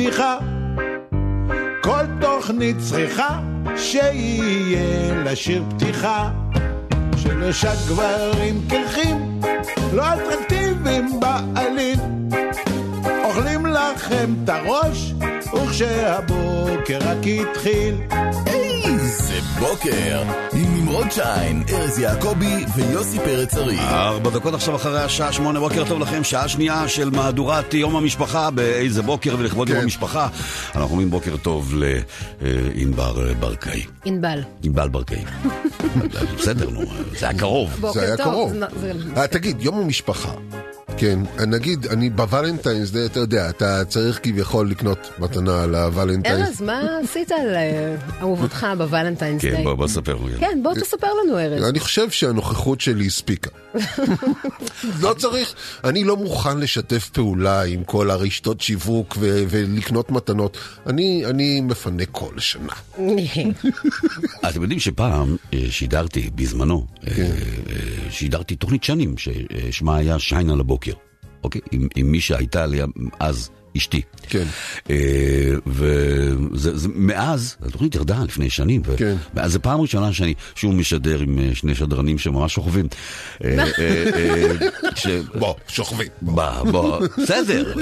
בדיחה. כל תוכנית צריכה שיהיה לה שיר פתיחה. שלושה גברים קרחים, לא אטרקטיביים בעליל. אוכלים לכם את הראש, וכשהבוקר רק התחיל. איזה בוקר! עם נמרוד שיין, ארז יעקבי ויוסי פרץ ארי. ארבע דקות עכשיו אחרי השעה שמונה, בוקר טוב לכם, שעה שנייה של מהדורת יום המשפחה באיזה בוקר ולכבוד יום כן. המשפחה. אנחנו אומרים בוקר טוב לענבר ברקאי. ענבל. ענבל ברקאי. (laughs) בסדר, נו, זה היה קרוב. בוקר זה היה טוב. קרוב. זה- זה- אה, תגיד, יום המשפחה. כן, נגיד, אני בוולנטיינס, אתה יודע, אתה צריך כביכול לקנות מתנה לוולנטיינס. ארז, מה עשית על אה, אהובתך בוולנטיינס כן? בוא בוא ספר. לי. כן, בוא תספר לנו, ארז. אני חושב שהנוכחות שלי הספיקה. (laughs) לא צריך, אני לא מוכן לשתף פעולה עם כל הרשתות שיווק ולקנות מתנות. אני, אני מפנה כל שנה. (laughs) אתם יודעים שפעם אה, שידרתי, בזמנו, אה, כן. שידרתי תוכנית שנים, ששמה היה שיין על הבוקר. אוקיי? עם, עם מי שהייתה לי אז אשתי. כן. אה, ומאז, התוכנית ירדה לפני שנים, כן. ואז זו פעם ראשונה שאני שוב משדר עם אה, שני שדרנים שממש שוכבים. אה, אה, אה, ש- בוא, שוכבים. בוא, בוא, בסדר,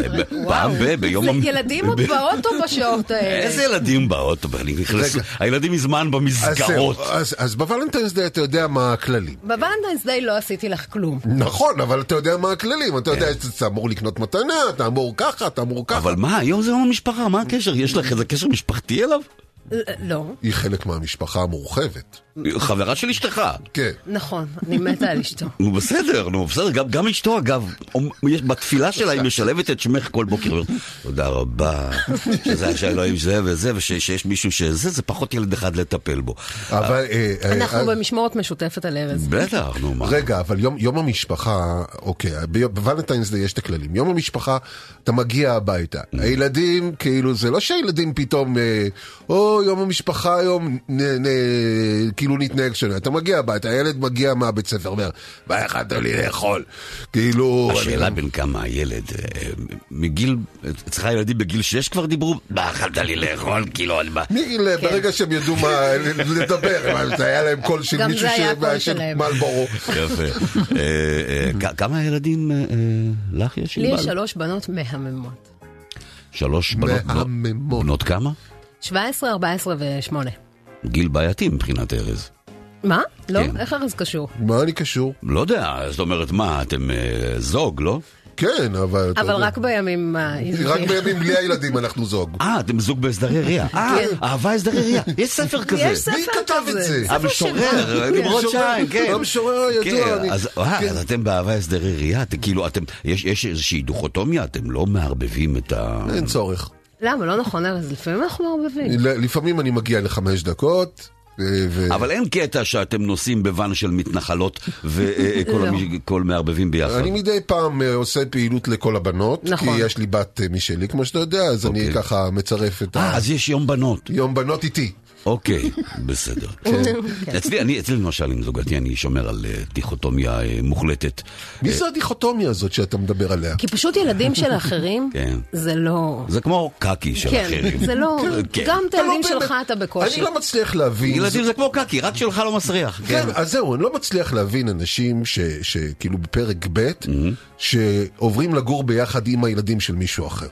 פעם ב... ביום... זה ילדים עוד באוטו בשעות האלה. איזה ילדים באוטו? אני נכנס-. הילדים מזמן במסגרות. אז- אז בוולנטיינס דיי אתה יודע מה הכללים. בוולנטיינס דיי לא עשיתי לך כלום. נכון, אבל אתה יודע מה הכללים, אתה כן. יודע שאתה אמור לקנות מתנה, אתה אמור ככה, אתה אמור ככה. אבל מה, היום זה יום המשפחה, מה הקשר? יש לך איזה קשר משפחתי אליו? לא, היא חלק מהמשפחה המורחבת. חברה של אשתך. כן. נכון, אני מתה על אשתו. (laughs) נו בסדר, נו בסדר, גם, גם אשתו אגב, בתפילה שלה היא משלבת את שמך כל בוקר, תודה רבה, שזה שאלוהים זה וזה, ושיש מישהו שזה, זה פחות ילד אחד לטפל בו. אבל... אה, אה, אנחנו אה, במשמורת משותפת על ארז. בטח, נו מה. רגע, אבל יום, יום המשפחה, אוקיי, בוולנטיינס יש את הכללים. יום המשפחה, אתה מגיע הביתה. Mm. הילדים, כאילו, זה לא שהילדים פתאום, או, יום המשפחה היום, נ, כאילו נתנהג שונה. אתה מגיע הביתה, הילד מגיע מהבית ספר, אומר, מה יכלת לי לאכול? כאילו... השאלה אני- בין כמה הילד, אה, מגיל, אצלך ילדים בגיל 6 כבר דיברו? מה אכלת לי לאכול? כאילו, אני... מה- מגיל, כן. ברגע שהם ידעו מה לדבר, זה היה להם קול של גם מישהו זה היה הקול שמעשן. מלבורו. יפה. אה, אה, כמה ילדים לך יש? לי יש? שלוש בנות מהממות. שלוש. בנות- מהממות. בנות כמה? 17, 14 ו-8. גיל בעייתי מבחינת ארז. מה? לא? כן. איך ארז קשור? מה אני קשור? לא יודע, זאת אומרת, מה, אתם אה, זוג, לא? כן, אבל... אבל. רק בימים. רק (laughs) בימים בלי הילדים אנחנו זוג. אה, אתם זוג בהסדרי ראייה. (laughs) אה, כן. אהבה הסדרי ראייה. יש ספר כזה. יש ספר מי כזה. כתב את זה? המשורר. נמרוד שיין, כן. המשורר הידוע, כן, אני- אז אה, כן. אז אתם באהבה הסדרי ראייה, כאילו, אתם, יש יש איזושהי דוכוטומיה, אתם לא מערבבים את ה... אין צורך. למה? לא נכון, ארז. לפעמים אנחנו מערבבים. לפעמים אני מגיע לחמש דקות, ו- אבל אין קטע שאתם נוסעים בוואן של מתנחלות וכל (laughs) לא. כל מערבבים ביחד. אני מדי פעם אה, עושה פעילות לכל הבנות, כי נכון. יש לי בת אה, משלי, כמו שאתה יודע, אז אני אוקיי. ככה מצרף את אה, ה... אז יש יום בנות. יום בנות איתי. אוקיי, בסדר. (laughs) כן. אצלי, אני, אצלי למשל עם זוגתי, אני שומר על אה, דיכוטומיה אה, מוחלטת. מי זו הדיכוטומיה הזאת שאתה מדבר עליה? כי פשוט ילדים של האחרים, (laughs) כן. זה לא... זה כמו קקי של כן, אחרים. זה לא... גם את לא הילדים שלך אתה בקושי. אני לא מצליח להבין. ילדים זה כמו קקי, רק שלך לא מסריח. כן, אז זהו, אני לא מצליח להבין אנשים ש- שכאילו בפרק ב', שעוברים לגור ביחד עם הילדים של מישהו אחר.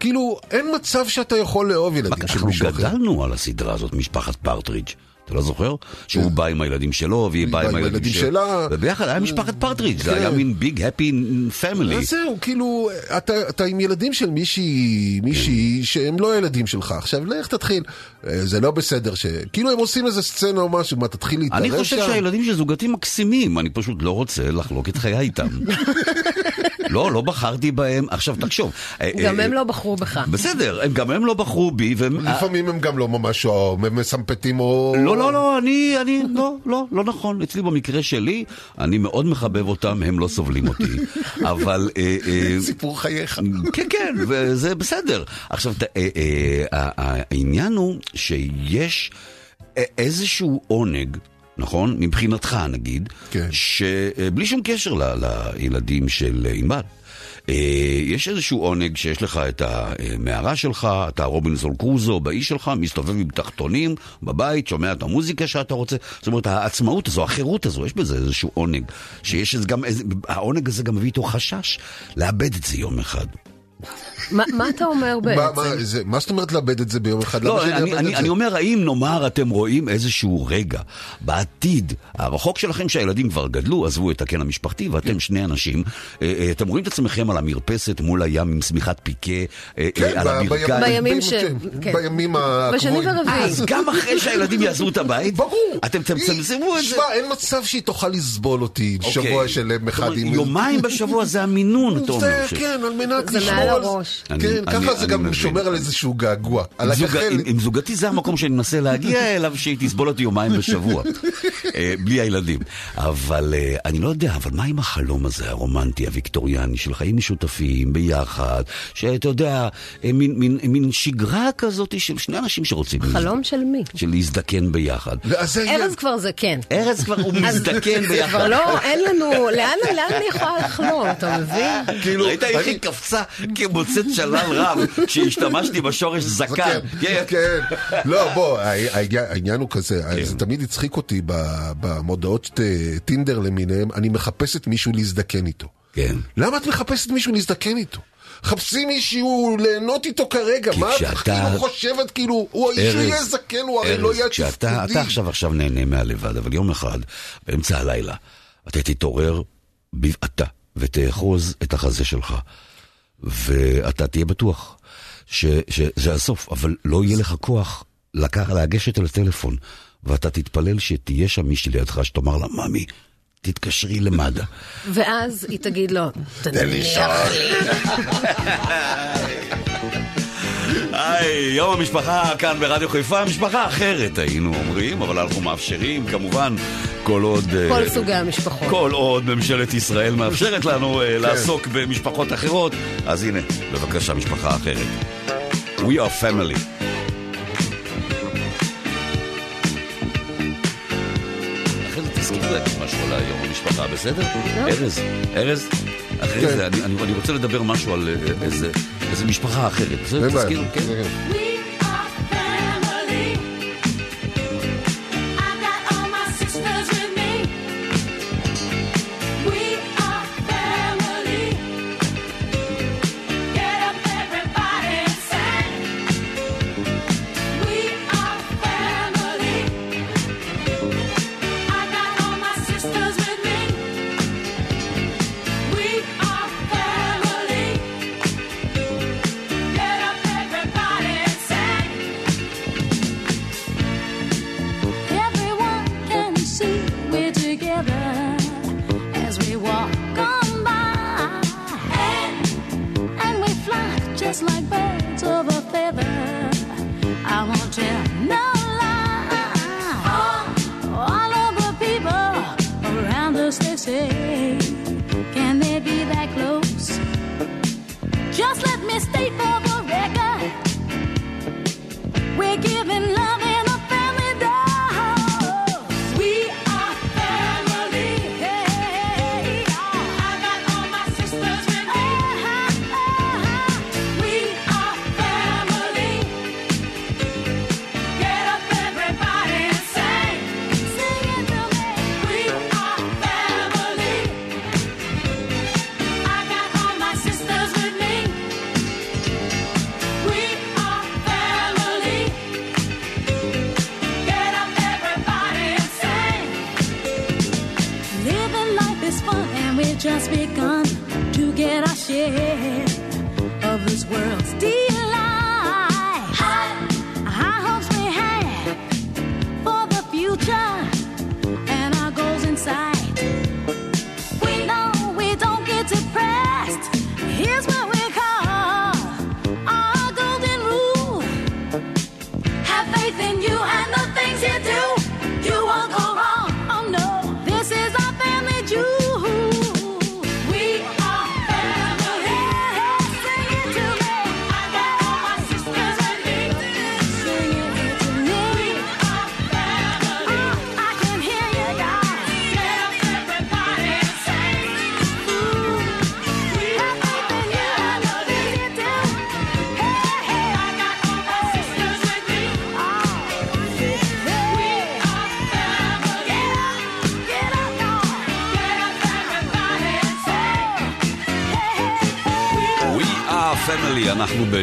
כאילו, אין מצב שאתה יכול לאהוב ילדים של אנחנו מישהו אחר. גדלנו על הסדרה הזאת, משפחת פרטרידג'. אתה לא זוכר? שהוא בא עם הילדים שלו, והיא באה עם הילדים שלה. וביחד היה משפחת פרטרידג', זה כן. היה מין big הפי פמילי. זהו, כאילו, אתה, עם ילדים של מישהי, מישהי שהם לא ילדים שלך. עכשיו, לך תתחיל. אה, זה לא בסדר ש... כאילו, הם עושים איזה סצנה או משהו, מה, תתחיל להתערב אני שם? חושב שהילדים של זוגתי מקסימים, אני פשוט לא רוצה לחלוק את חיי איתם. (laughs) לא, לא בחרתי בהם. עכשיו, תחשוב. אה, גם אה, הם לא בחרו בך. בסדר, גם הם לא בחרו בי. לפעמים הם גם לא ממש מסמפטים או... לא, לא, לא, אני, אני, לא, לא, לא נכון. אצלי במקרה שלי, אני מאוד מחבב אותם, הם לא סובלים אותי. (laughs) אבל... אה, סיפור חייך. כן, כן, וזה בסדר. עכשיו, העניין הוא שיש א- איזשהו עונג. נכון? מבחינתך נגיד, כן. שבלי שום קשר ל- לילדים של ענבל. אה, יש איזשהו עונג שיש לך את המערה שלך, אתה רובינזון קרוזו באיש שלך, מסתובב עם תחתונים בבית, שומע את המוזיקה שאתה רוצה. זאת אומרת, העצמאות הזו, החירות הזו, יש בזה איזשהו עונג. שיש איזה גם, איזה, העונג הזה גם מביא איתו חשש לאבד את זה יום אחד. מה מה אתה אומר בעצם? מה, זה, מה זאת אומרת לאבד את זה ביום אחד? לא, אני? אומר, האם נאמר אתם רואים איזשהו רגע בעתיד הרחוק שלכם שהילדים כבר גדלו, עזבו את הקן המשפחתי, ואתם שני אנשים, אה, אה, אתם רואים את עצמכם על המרפסת מול הים עם שמיכת פיקה, אה, כן, על הברכיים. בימים ש- כן, כן. בימים הקבועים. אז גם אחרי שהילדים יעזבו את הבית, ברור. אתם תצמצמו את זה. שמע, אין מצב שהיא תוכל לסבול אותי שבוע אוקיי. שלם זאת אחד. יומיים בשבוע זה המינון, אתה אומר. כן, על מנת לשמור על על זה. הראש. כן, ככה זה גם. שומר על איזשהו געגוע. עם זוגתי זה המקום שאני מנסה להגיע (laughs) אליו, שהיא תסבול אותי יומיים בשבוע, אה, בלי הילדים. אבל אה, אני לא יודע, אבל מה עם החלום הזה, הרומנטי, הוויקטוריאני, של חיים משותפים, ביחד, שאתה יודע, אה, מין- שגרה כזאת של שני אנשים שרוצים... חלום של מי? של להזדקן ביחד. זה ארז כבר זקן. ארז כבר, הוא אז מזדקן זה ביחד. כבר לא, אין לנו, לאן אני יכולה לחלום, אתה מבין? כאילו, ראית איך היא קפצה כמוצאת שלל רב כשהשתמשתי בשורש (laughs) זקן. כן, כן. לא, בוא, (laughs) העניין- הוא כזה, זה תמיד הצחיק אותי במודעות טינדר למיניהם, אני מחפשת מישהו להזדקן איתו. כן. למה את מחפשת מישהו להזדקן איתו? חפשי מישהו ליהנות איתו כרגע, מה את כאילו חושבת, כאילו, הוא האיש יהיה זקן, הוא הרי לא יהיה תפקודי. אתה עכשיו עכשיו נהנה מהלבד, אבל יום אחד, באמצע הלילה, אתה תתעורר בבעתה ותאחוז את החזה שלך, ואתה תהיה בטוח ש, שזה הסוף, אבל לא יהיה לך כוח לקח, לגשת אל הטלפון, ואתה תתפלל שתהיה שם מישהי לידך שתאמר לה, ממי, תתקשרי למד"א. ואז היא תגיד לו, תניח לי. (laughs) היי, יום המשפחה כאן ברדיו חיפה, משפחה אחרת היינו אומרים, אבל אנחנו מאפשרים כמובן כל עוד... אה, כל סוגי המשפחות. כל עוד ממשלת ישראל מאפשרת לנו אה, לעסוק במשפחות אחרות, אז הנה, בבקשה, משפחה אחרת. We are family. להגיד משהו על היום המשפחה, בסדר? ארז, ארז, אחרי כן. זה אני- רוצה לדבר משהו על אה, איזה- איזה משפחה אחרת, בסדר? אין בעיה. תזכיר, כן?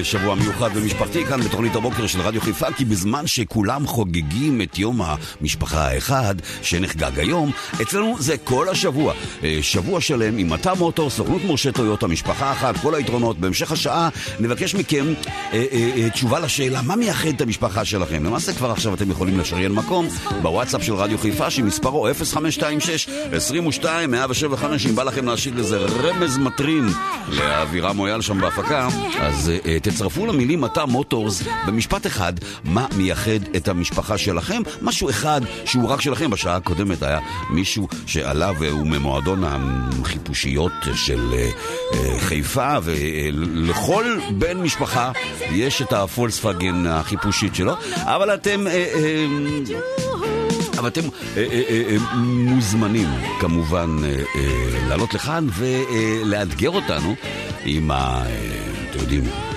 בשבוע מיוחד ומשפחתי כאן בתוכנית הבוקר של רדיו חיפה כי בזמן שכולם חוגגים את יום המשפחה האחד שנחגג היום, אצלנו זה כל השבוע. אה, שבוע שלם עם מטה מוטור, סוכנות מורשה טויוטה, משפחה אחת, כל היתרונות. בהמשך השעה נבקש מכם אה, אה, אה, תשובה לשאלה מה מייחד את המשפחה שלכם. למעשה כבר עכשיו אתם יכולים לשריין מקום בוואטסאפ של רדיו חיפה שמספרו 0526 22 175 אם בא לכם להשאיר לזה רמז מטרים לאבירם מויאל שם בהפקה. אז אה, אה, תצרפו למילים מטע מוטורס במשפט אחד מה מייחד את המשפחה שלכם, משהו אחד שהוא רק שלכם. בשעה הקודמת היה מישהו שעלה והוא ממועדון החיפושיות של אה, אה, חיפה, ולכל בן משפחה יש את הפולקסווגן החיפושית שלו, אבל אתם... אה, אבל אתם אה, אה, אה, מוזמנים כמובן לעלות לכאן ולאתגר אותנו עם ה... אתם יודעים...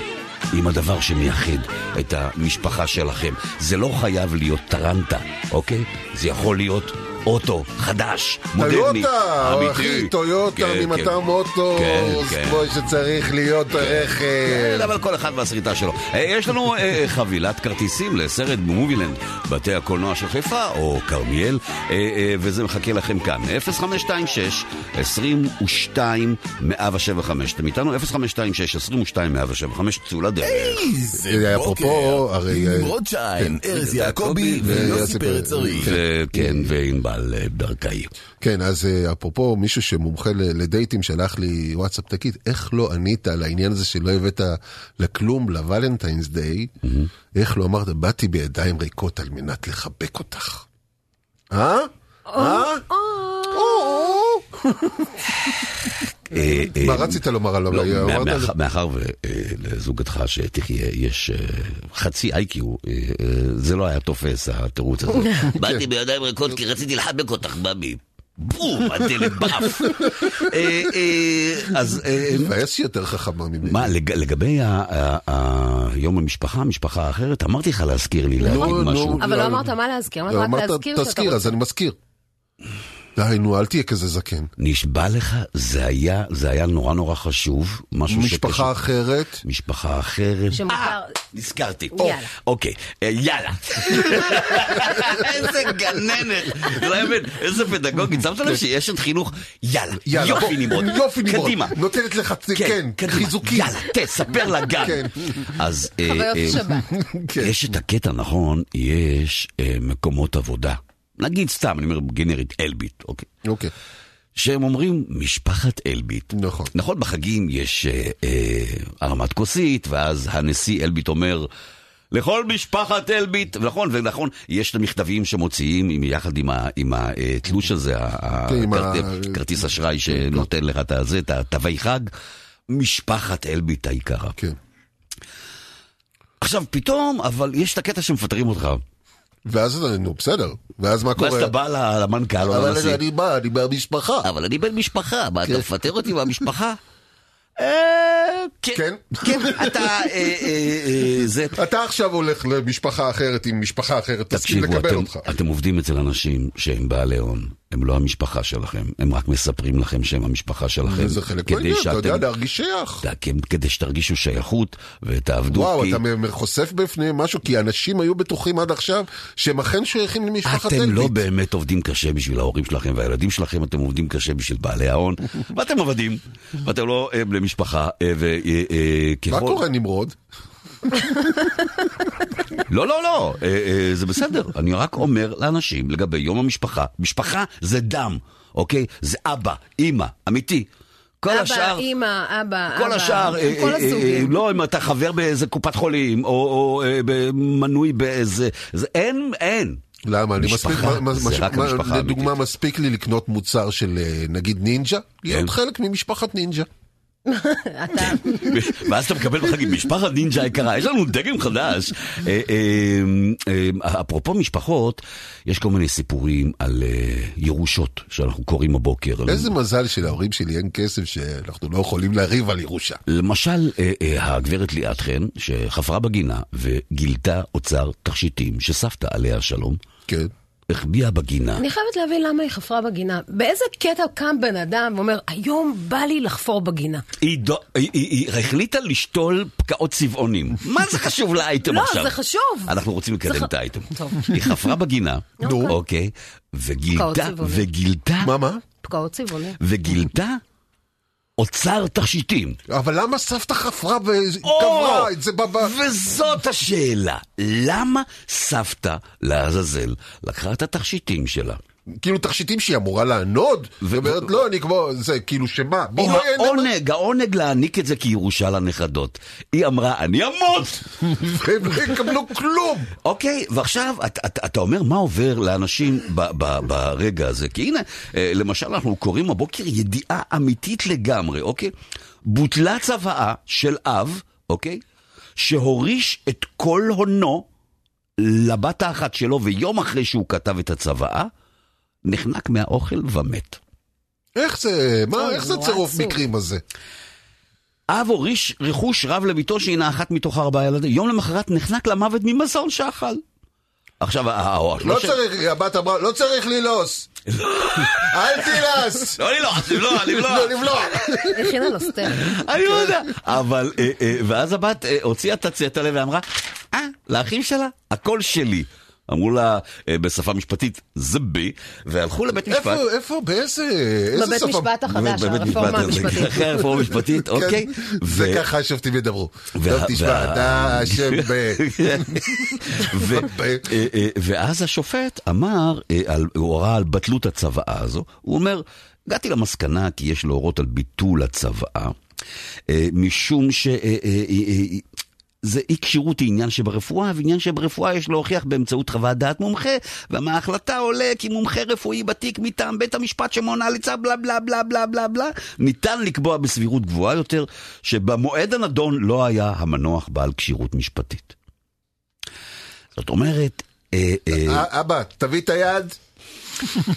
עם הדבר שמייחד את המשפחה שלכם. זה לא חייב להיות טרנטה, אוקיי? זה יכול להיות אוטו חדש, מודרני, טויוטה, אמיתי. אחי, טויוטה כן, ממטע כן. מוטורס, כן, כן. כמו שצריך להיות הרכב. כן, אבל כל אחד והסריטה שלו. אה, יש לנו אה, חבילת כרטיסים לסרט במובילנד, בתי הקולנוע של חיפה או כרמיאל, אה, אה, וזה מחכה לכם כאן. 0526 22 175. אתם איתנו? 0526 22 175, צאו לדרך. איזה אה, בוקר. אפרופו, הרי, אה, עם רוטשטיין, כן. ארז יעקבי ויוסי פרץ. פרץ ארי. וכן, וענבל אה, ברקאי. כן, אז אה, אפרופו מישהו שמומחה לדייטים שלח לי וואטסאפ, תגיד, איך לא ענית על העניין הזה שלא הבאת לכלום לוולנטיינס דיי? איך לא אמרת, באתי בידיים ריקות על מנת לחבק אותך? אה? אה? אה, אה, מה רצית לומר עליו? לא, אמרת לי- מאחר- ולזוגתך שתחיה יש אה, חצי איי-קיו, אה, אה, זה לא היה תופס התירוץ הזה. (laughs) באתי בידיים ריקות כי רציתי לחבק אותך, במי. בום, הדלת באף. (laughs) אה, אה, אז אה, מבאס יותר חכמה ממני. מה, לג- לגבי יום המשפחה, המשפחה האחרת, אמרתי לך להזכיר לי להגיד משהו. נו. אבל לא אמרת מה להזכיר, אמרת לא, רק אמרת, להזכיר שאתה תזכיר, אז רוצה. אני מזכיר. די, נו, אל תהיה כזה זקן. נשבע לך, זה היה, זה היה נורא נורא חשוב, משהו משפחה אחרת, משפחה אחרת. שמותר- אה, נזכרתי. יאללה. אוקיי, אה, יאללה. (laughs) איזה גננת. לא יאמן, איזה פדגוגית. שמת לב שיש את חינוך, יאללה, יאללה, יופי נמרוד. יופי נמרוד. קדימה. נותנת לך, כן, קדימה. חיזוקים. יאללה, תספר לגן. כן. אז... אה, חוויות שבת. (laughs) כן. יש את הקטע, נכון, יש מקומות עבודה. נגיד סתם, אני אומר גנרית, אלביט, אוקיי. אוקיי. שהם אומרים משפחת אלביט. נכון. נכון, בחגים יש אה, אה, הרמת כוסית, ואז הנשיא אלביט אומר... לכל משפחת אלביט, ונכון, ונכון, יש את המכתבים שמוציאים עם, יחד עם, ה, עם התלוש הזה, ה- כן, כרטיס אשראי שנותן לך את הזה, את התווי חג, משפחת אלביט היקרה. כן. עכשיו, פתאום, אבל יש את הקטע שמפטרים אותך. ואז, נו, בסדר. ואז מה ואז קורה? אתה בא למנכ"ל או אבל לנשיא. אני בא, אני מהמשפחה. אבל אני בן משפחה, מה, כן. אתה מפטר אותי מהמשפחה? (laughs) אה, כן. כן, אתה, אה, אה, זה... אתה עכשיו הולך למשפחה אחרת עם משפחה אחרת, תסכים לקבל אותך. אתם עובדים אצל אנשים שהם בעלי הון, הם לא המשפחה שלכם, הם רק מספרים לכם שהם המשפחה שלכם. וזה חלק מהעניין, אתה יודע, שאתם- להרגיש שייך. כן, כדי שתרגישו שייכות ותעבדו. וואו, כי אתה חושף בפניהם משהו, כי אנשים היו בטוחים עד עכשיו שהם אכן שייכים למשפחת אתם לא אלביט. באמת עובדים קשה בשביל ההורים שלכם והילדים שלכם, אתם עובדים קשה בשביל בעלי ההון, (laughs) ואתם עבדים, ואתם לא אה, בני משפחה, אה, וככל... מה קורה, נמרוד? לא, לא, לא, אה, אה, זה בסדר. אני רק אומר לאנשים לגבי יום המשפחה, משפחה זה דם, אוקיי? זה אבא, אימא, אמיתי. כל אבא, השאר... אימא, אבא, כל אבא, השאר, אה, כל אה, אה, הסוגים. לא אם אתה חבר באיזה קופת חולים, או, או אה, מנוי באיזה... זה, אין, אין. למה? אני מספיק, לדוגמה. מספיק לי לקנות מוצר של נגיד נינג'ה, להיות חלק ממשפחת נינג'ה. (laughs) ואז אתה מקבל בחגים, משפחת נינג'ה יקרה, יש לנו דגם חדש. אה, אה, אה, אפרופו משפחות, יש כל מיני סיפורים על ירושות שאנחנו קוראים הבוקר. איזה מזל שלהורים שלי אין כסף שאנחנו לא יכולים לריב על ירושה. למשל, הגברת ליאת חן, שחפרה בגינה וגילתה אוצר תכשיטים שסבתא עליה השלום, כן. החביאה בגינה. אני חייבת להבין למה היא חפרה בגינה. באיזה קטע קם בן אדם ואומר, היום בא לי לחפור בגינה. היא, דו, היא, היא, היא החליטה לשתול פקעות צבעונים. מה זה חשוב לאייטם לא, עכשיו? זה חשוב. אנחנו רוצים לקדם את האייטם. היא חפרה בגינה, נו. אוקיי, פקעות וגילתה, צבעונים. וגילתה, מה, מה? פקעות צבעוני. וגילתה אוצר תכשיטים. אבל למה סבתא חפרה! וקברה את זה בב... וזאת השאלה, למה סבתא לעזאזל לקחה את התכשיטים שלה, כאילו תכשיטים שהיא אמורה לענוד, והיא אומרת, לא, אני כמו, זה כאילו שמה? בואי, אין- העונג, העונג להעניק את זה כירושה לנכדות. היא אמרה, אני אמות! (laughs) והם לא יקבלו כלום. אוקיי, ועכשיו אתה, אומר מה עובר לאנשים ברגע הזה. כי הנה, אה, למשל אנחנו קוראים הבוקר ידיעה אמיתית לגמרי, אוקיי? בוטלה צוואה של אב, אוקיי? שהוריש את כל הונו לבת האחת שלו, ויום אחרי שהוא כתב את הצוואה, נחנק מהאוכל ומת. איך זה, מה, איך זה צירוף. מקרים הזה? אב הוריש רכוש רב לביתו שהינה אחת מתוך ארבעה ילדים. יום למחרת נחנק למוות ממזון שאכל. עכשיו, ה- ה- לא השלוש- צריך, הבת אמרה, לא צריך ללעוס. (laughs) אל תלעס. לא ללעוס, לבלוע, לבלוע. לא, לבלוע. הכינה לו סטייק. אני לא יודע. אבל, אה, אה, ואז הבת אה, הוציאה את הצטלה ואמרה, אה, לאחים שלה, הכל שלי. אמרו לה אה, בשפה משפטית, זה בי, והלכו לבית משפט. איפה, איפה, באיזה, איזה בבית שפה? משפט החדש, הרפורמה משפט, המשפטית. אחרי הרפורמה המשפטית, (laughs) אוקיי. כן, ו- זה ככה השופטים ידברו. טוב, תשמע, אתה אשם (laughs) (laughs) ב... אה, אה, ואז השופט אמר, על- הוא הורה על בטלות הצוואה הזו, הוא אומר, הגעתי למסקנה כי יש להורות על ביטול הצוואה, אה, משום ש... זה אי כשירות היא עניין שברפואה, ועניין שברפואה יש להוכיח באמצעות חוות דעת מומחה, ומההחלטה עולה כי מומחה רפואי בתיק מטעם בית המשפט שמונה ליצה בלה בלה בלה בלה בלה בלה, ניתן לקבוע בסבירות גבוהה יותר, שבמועד הנדון לא היה המנוח בעל כשירות משפטית. זאת אומרת, אה, אה, אה, אבא, תביא את היד.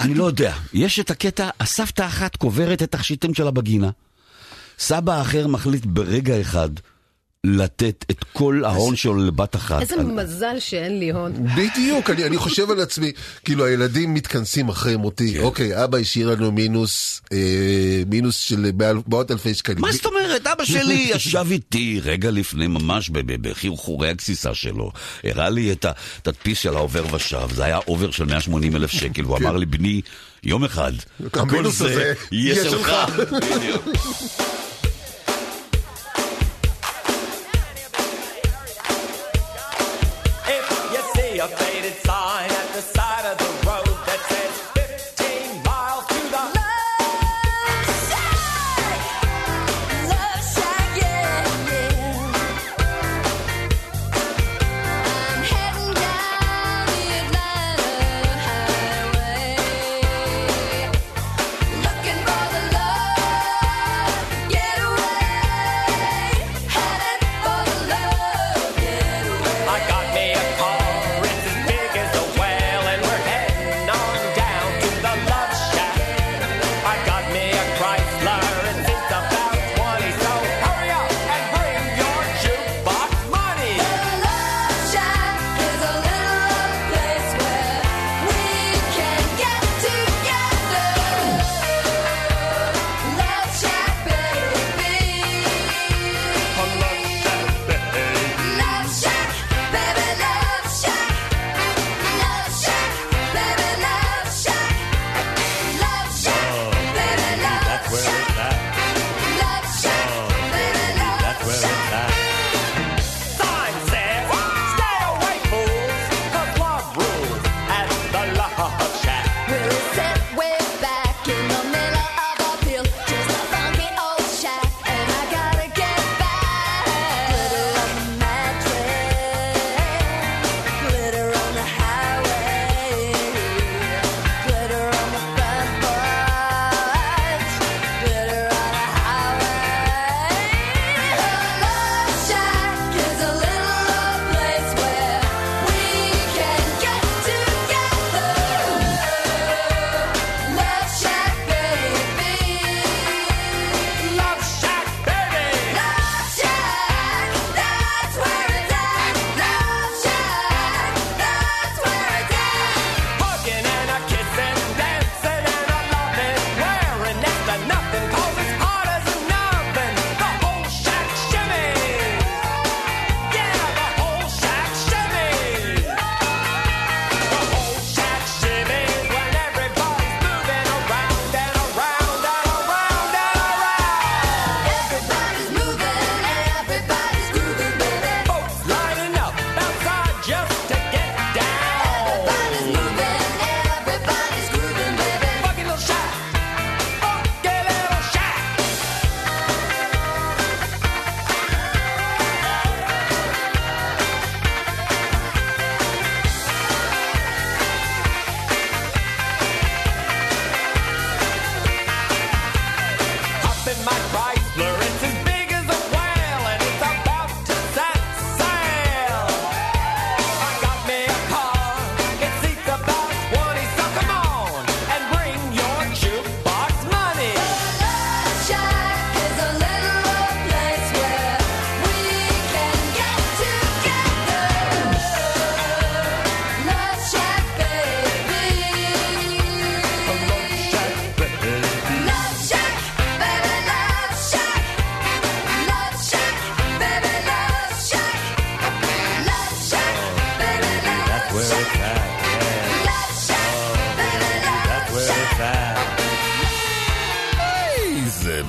אני לא יודע, יש את הקטע, הסבתא אחת קוברת את התכשיטים שלה בגינה, סבא אחר מחליט ברגע אחד לתת את כל ההון שלו לבת אחת. איזה אני- מזל שאין לי הון. בדיוק, אני, אני חושב על עצמי, כאילו הילדים מתכנסים אחרי מותי, כן. אוקיי, אבא השאיר לנו מינוס, אה, מינוס של מאות אלפי שקלים. מה זאת אומרת? אבא שלי (laughs) ישב איתי רגע לפני, ממש ב- ב- בחרחורי הגסיסה שלו. הראה לי את התדפיס של העובר ושב, זה היה אובר של 180 אלף שקל, והוא אמר לי, בני, יום אחד, כל זה יהיה שלך. (laughs)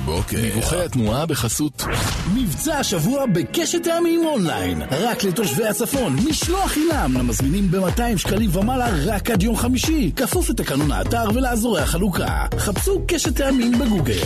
איזה בוקר. דיווחי התנועה בחסות. מבצע השבוע בקשת טעמים אונליין. רק לתושבי הצפון, משלוח חינם למזמינים ב-200 שקלים ומעלה רק עד יום חמישי. כפוף לתקנון האתר ולאזורי החלוקה. חפשו קשת טעמים בגוגל.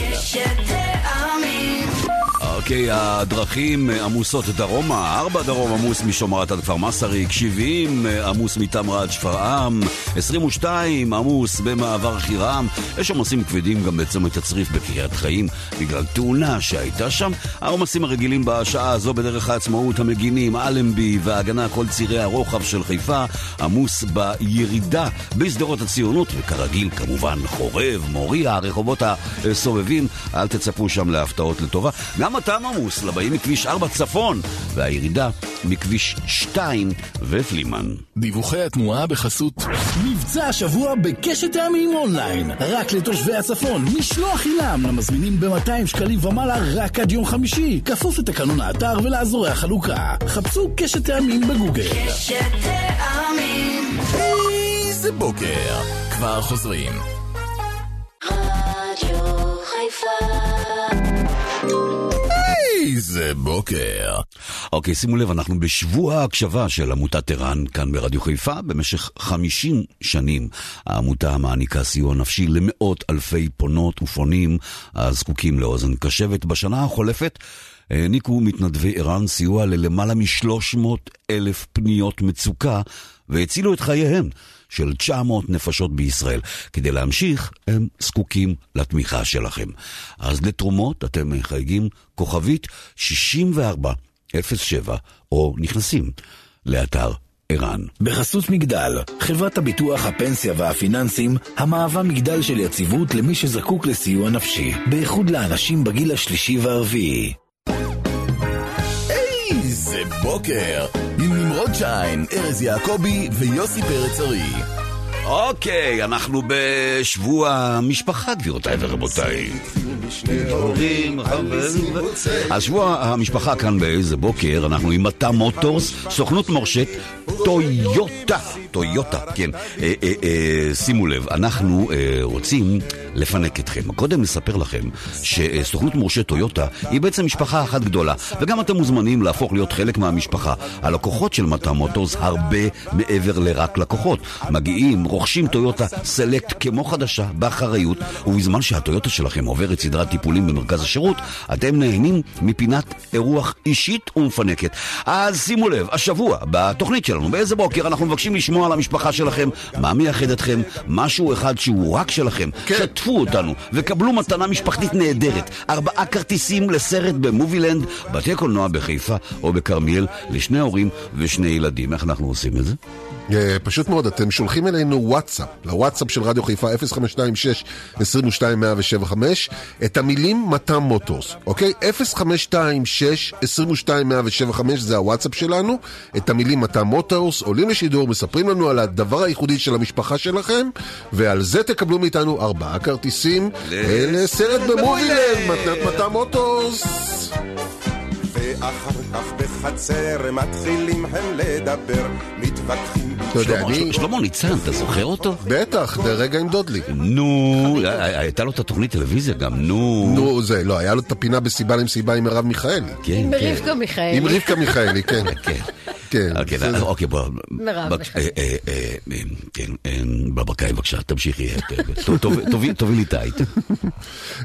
אוקיי, הדרכים עמוסות דרומה, 4 דרום עמוס משומרת עד כפר מסריק, 70 עמוס מתמרה עד שפרעם, 22 עמוס במעבר חירם, יש עומסים כבדים גם בצומת הצריף בקריית חיים בגלל תאונה שהייתה שם. העומסים הרגילים בשעה הזו בדרך העצמאות, המגינים, אלנבי וההגנה, כל צירי הרוחב של חיפה, עמוס בירידה בשדרות הציונות, וכרגיל כמובן חורב, מוריה, הרחובות הסובבים, אל תצפו שם להפתעות לטובה. גם הטעם עמוס לבאים מכביש 4 צפון, והירידה מכביש 2 ופלימן. דיווחי התנועה בחסות מבצע השבוע בקשת טעמים אונליין. רק לתושבי הצפון, משלוח חינם למזמינים ב-200 שקלים ומעלה רק עד יום חמישי. כפוף לתקנון האתר ולאזורי החלוקה. חפשו קשת טעמים בגוגל. איזה בוקר. כבר חוזרים. איזה בוקר. אוקיי, שימו לב, אנחנו בשבוע ההקשבה של עמותת ער"ן כאן ברדיו חיפה. במשך 50 שנים העמותה מעניקה סיוע נפשי למאות אלפי פונות ופונים הזקוקים לאוזן קשבת. בשנה החולפת העניקו מתנדבי ער"ן סיוע ללמעלה מ-300 אלף פניות מצוקה והצילו את חייהם של 900 נפשות בישראל. כדי להמשיך, הם זקוקים לתמיכה שלכם. אז לתרומות אתם מחייגים כוכבית 6407 או נכנסים לאתר ער"ן. בחסות מגדל, חברת הביטוח, הפנסיה והפיננסים, המהווה מגדל של יציבות למי שזקוק לסיוע נפשי, בייחוד לאנשים בגיל השלישי והרביעי. איזה בוקר! עם נמרוד שיין, ארז יעקבי ויוסי פרץ ארי. אוקיי, אנחנו בשבוע המשפחה, גבירותיי ורבותיי. אז שבוע המשפחה כאן באיזה בוקר, אנחנו עם מטה מוטורס, סוכנות מורשת, טויוטה, טויוטה, כן. אה, אה, אה, שימו לב, אנחנו רוצים לפנק אתכם. קודם נספר לכם שסוכנות מורשת טויוטה היא בעצם משפחה אחת גדולה, וגם אתם מוזמנים להפוך להיות חלק מהמשפחה. הלקוחות של מטה מוטורס הרבה מעבר לרק לקוחות. מגיעים, רוכשים טויוטה סלקט כמו חדשה, באחריות, ובזמן שהטויוטה שלכם עוברת סדרת טיפולים במרכז השירות, אתם נהנים מפינת אירוח אישית ומפנקת. אז שימו לב, השבוע, בתוכנית שלנו, באיזה בוקר אנחנו מבקשים לשמוע על המשפחה שלכם, מה מייחד אתכם, משהו אחד שהוא רק שלכם. כן. שתפו אותנו וקבלו מתנה משפחתית נהדרת. ארבעה כרטיסים לסרט במובילנד, בתי קולנוע בחיפה או בכרמיאל, לשני הורים ושני ילדים. איך אנחנו עושים את זה? אה, פשוט מאוד, אתם שולחים אלינו וואטסאפ, לוואטסאפ של רדיו חיפה 0526-22175, את המילים מטה מוטורס, אוקיי? 0526-22175 זה הוואטסאפ שלנו, את המילים מטה מוטורס, עולים לשידור, מספרים לנו על הדבר הייחודי של המשפחה שלכם, ועל זה תקבלו מאיתנו ארבעה כרטיסים אה, לסרט במובילנד, מתנת מטה מוטורס. ואחר כך בחצר מתחילים הם לדבר, מתווכחים. אתה יודע, שלמה- אני... שלמה ניצן, אתה זוכר אותו? בטח, זה רגע עם דודלי. נו, הייתה לו את התוכנית טלוויזיה גם, נו. נו, זה, לא, היה לו את הפינה בסיבה עם סיבה עם מרב מיכאלי. כן, עם כן. רבקה מיכאלי. עם רבקה מיכאלי, כן. (laughs) כן. כן. אוקיי, אוקיי, בוא. מירב בבקשה, אה, אה, אה, אה, כן, אה, בברקאי, בבקשה, תמשיכי. אה, טוב, טוב, תוביל-.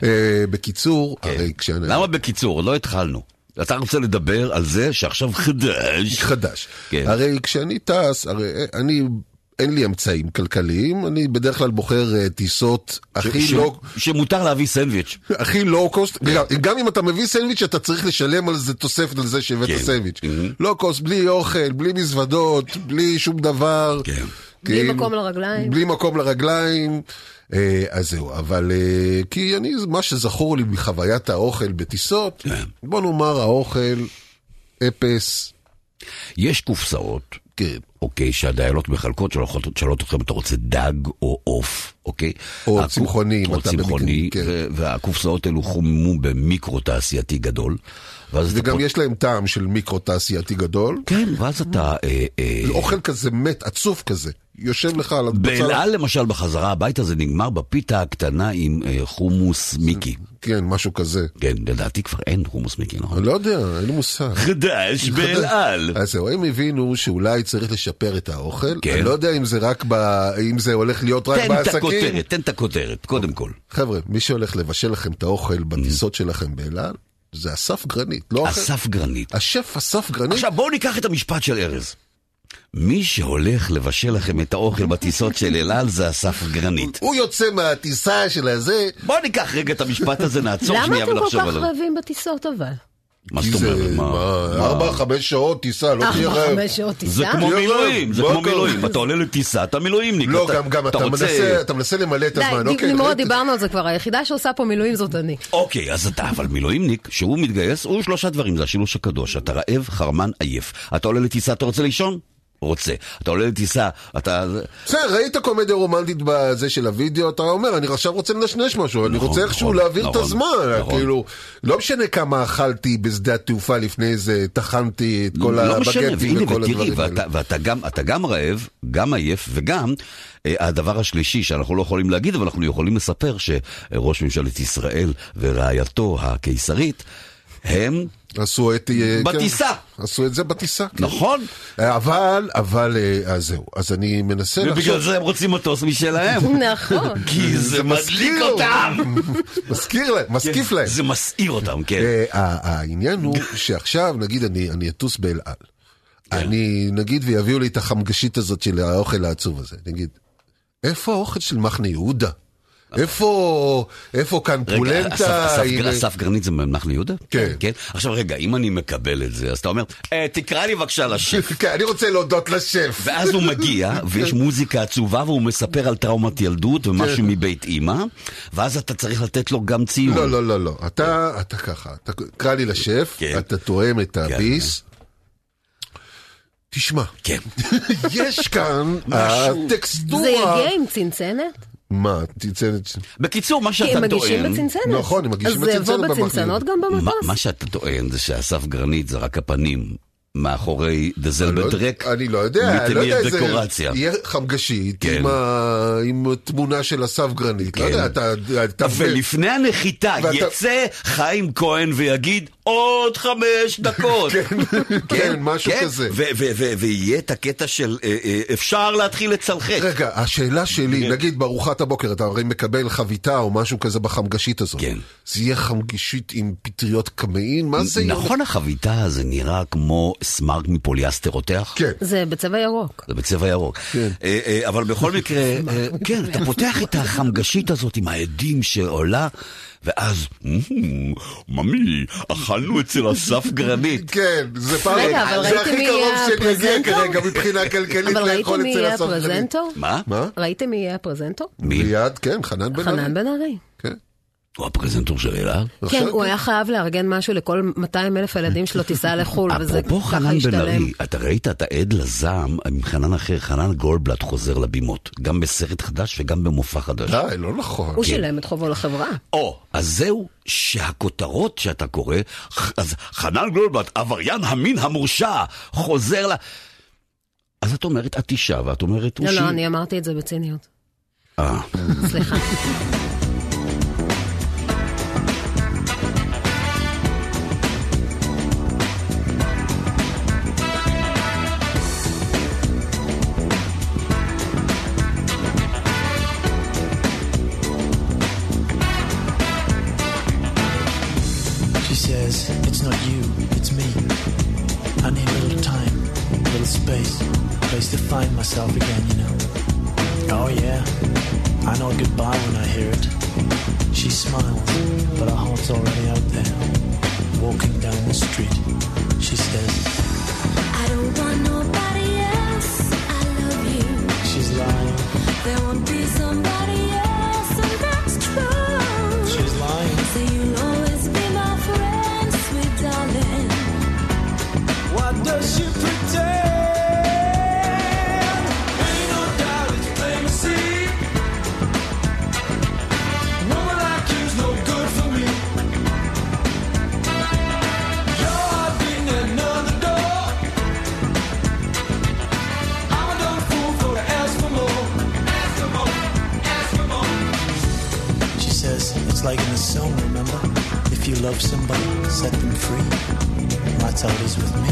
אה, בקיצור, הרי כשאני... למה בקיצור? לא התחלנו. אתה רוצה לדבר על זה שעכשיו חדש. חדש. כן. הרי כשאני טס, הרי אני... אין לי אמצעים כלכליים, אני בדרך כלל בוחר אה, טיסות הכי ש- לא... שמותר להביא סנדוויץ'. הכי לואו קוסט, גם, גם אם אתה מביא סנדוויץ' אתה צריך לשלם על זה תוספת על זה שהבאת כן. סנדוויץ'. לואו קוסט, בלי אוכל, בלי מזוודות, בלי שום דבר. כן. בלי מקום לרגליים. בלי מקום לרגליים. אה, אז זהו, אבל אה, כי אני, מה שזכור לי מחוויית האוכל בטיסות, כן. בוא נאמר האוכל אפס. יש קופסאות, כן. אוקיי, שהדיילות מחלקות, שואלות אתכם אם אתה רוצה דג או עוף, אוקיי? או הקופ- צמחוני, או אתה צמחוני, במקרה, כן. והקופסאות האלו חוממו במיקרו תעשייתי גדול. אתה וגם פות- יש להם טעם של מיקרו תעשייתי גדול. כן, ואז אתה... אה, אה, אוכל כזה מת, עצוף כזה. יושב לך על הבצל. באל על למשל בחזרה הביתה זה נגמר בפיתה הקטנה עם אה, חומוס מיקי. כן, משהו כזה. כן, לדעתי כבר אין חומוס מיקי, נכון? לא יודע, אין לי מושג. חדש באל על. אז זהו, הם הבינו שאולי צריך לשפר את האוכל. כן. אני לא יודע אם זה רק ב... אם זה הולך להיות רק תן את בעסקים. הכותרת, תן את הכותרת, קודם כל. חבר'ה, מי שהולך לבשל לכם את האוכל בטיסות שלכם באל על, זה אסף גרנית, לא אחר. אסף גרנית. השף אסף גרנית. עכשיו בואו ניקח את המשפט של ארז. מי שהולך לבשל לכם את האוכל בטיסות של אל על זה אסף גרנית. הוא יוצא מהטיסה של הזה, בואו ניקח רגע את המשפט הזה, נעצור למה שנייה אתם כל כך עליו. רעבים בטיסות אבל? מה זאת אומרת? מה- מה, מה- ארבע, חמש שעות טיסה, לא תהיה ארבע, רעב. חמש שעות טיסה? זה כמו תהיה מילואים, רעב. זה מה כמו? מילואים. אתה עולה לטיסה, אתה מילואימניק. לא, גם, גם אתה מנסה, למלא את הזמן, די, אוקיי? נמרוד, ראיתי- דיברנו על זה כבר, היחידה שעושה פה מילואים זאת אני. אוקיי, אז אתה, אבל מילואימניק, שהוא מתגייס, הוא שלושה דברים, זה השילוש הקדוש. אתה רעב, חרמן, עייף. אתה עולה לטיסה, אתה רוצה לישון? רוצה. אתה עולה לטיסה, אתה... בסדר, ראית קומדיה רומנטית בזה של הוידאו, אתה אומר, אני עכשיו רוצה לנשנש משהו, אני נכון, רוצה איכשהו נכון, להעביר את נכון, הזמן, נכון. כאילו, לא משנה כמה אכלתי בשדה התעופה לפני זה, טחנתי את כל לא משנה, הבגטים וכל הדברים האלה. ואתה גם, אתה גם רעב, גם עייף, וגם אה, הדבר השלישי שאנחנו לא יכולים להגיד, אבל אנחנו יכולים לספר שראש ממשלת ישראל ורעייתו הקיסרית, הם עשו את... אה, כן, בטיסה. עשו את זה בטיסה, כן. נכון? אבל, אבל, אה, אז זהו, אז אני מנסה ובגלל לחשוב, זה הם רוצים מטוס משלהם. (laughs) נכון. כי זה מדליק מזכיר אותם. (laughs) מזכיר להם, מזקיף להם. זה מסעיר אותם, כן. אה, העניין הוא שעכשיו, נגיד, אני אני אטוס באל על. כן. אני, נגיד, ויביאו לי את החמגשית הזאת של האוכל העצוב הזה. נגיד, איפה האוכל של מחנה יהודה? איפה, איפה כאן רגע, פולנטה? אסף- אסף אסף גרנית זה ממנחם יהודה? כן. כן. עכשיו רגע, אם אני מקבל את זה, אז אתה אומר, "אה, תקרא לי בבקשה לשף. (laughs) כן, אני רוצה להודות לשף. (laughs) ואז הוא מגיע, ויש מוזיקה עצובה, והוא מספר על טראומת ילדות ומשהו מבית אימא, ואז אתה צריך לתת לו גם ציון. לא, לא, לא, לא. אתה, אתה ככה, אתה קרא לי לשף, כן. אתה תואם את הביס. תשמע, כן. (laughs) יש כאן משהו. הטקסטורה... זה יגיע עם צנצנת? מה, צנצנת... בקיצור, מה כי שאתה הם מגישים טוען... בצנצנת. נכון, הם מגישים אז זה יבוא בצנצנת בצנצנות גם במטוס? מה שאתה טוען זה שאסף גרנית זה רק הפנים מאחורי לא- דזלבדרק. אני לא יודע, אני לא יודע איזה... דקורציה. יהיה חמגשית כן. עם ה- עם תמונה של אסף גרנית. לא כן. יודע, אתה... אתה- ולפני הנחיתה ואתה- יצא חיים כהן ויגיד עוד חמש דקות. כן, משהו כן, כזה. ויהיה את הקטע של אה, אה, אפשר להתחיל לצלחק. רגע, השאלה שלי, כן. נגיד בארוחת הבוקר, אתה הרי מקבל חביתה או משהו כזה בחמגשית הזאת. כן. זה יהיה חמגשית עם פטריות קמעין? מה זה יהיה? נכון החביתה זה נראה כמו סמארק מפוליאסטר רותח? כן. זה בצבע ירוק. זה בצבע ירוק. כן. אה, אבל בכל מקרה, כן, אתה פותח את החמגשית הזאת עם העדים שעולה, ואז, "מ, ממי, אכלנו אצל אסף גרנית. כן, זה פעם... רגע, אבל זה ראיתם הכי מי קרוב יהיה שאני אגיע הפרזנטור? כרגע מבחינה כלכלית אבל לאכול ראיתם מי אצל יהיה אסף גרנית. הפרזנטור? מה? מה? ראיתם מי יהיה הפרזנטור? מי? ליד, כן, חנן בן ארי. חנן בן ארי. כן. הוא הפרזנטור של אלעד? כן, הוא היה חייב לארגן משהו לכל 200 אלף הילדים שלו טיסה לחו"ל, וזה אפרופו ככה חנן בן השתלם. ארי, אתה ראית, אתה עד לזעם עם חנן אחר, חנן גולדבלט חוזר לבימות, גם בסרט חדש וגם במופע חדש. די, לא נכון. הוא שילם את חובו לחברה. או, אז זהו שהכותרות שאתה קורא, אז חנן גולדבלט, עבריין המין המורשע, חוזר ל... אז את אומרת, את אישה, ואת אומרת, הוא לא. לא, אני אמרתי את זה בציניות. אה, סליחה. (laughs) to find myself again, you know. Oh, yeah, I know goodbye when I hear it. She smiles, but her heart's already out there. Walking down the street, she says, I don't want nobody else. I love you. She's lying, There won't be love somebody, set them free. That's how it is with me.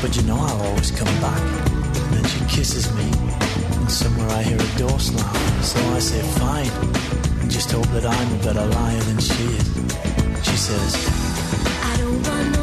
But you know I'll always come back. And then she kisses me. And somewhere I hear a door slam. So I say, fine. And just hope that I'm a better liar than she is. She says, I don't want nobody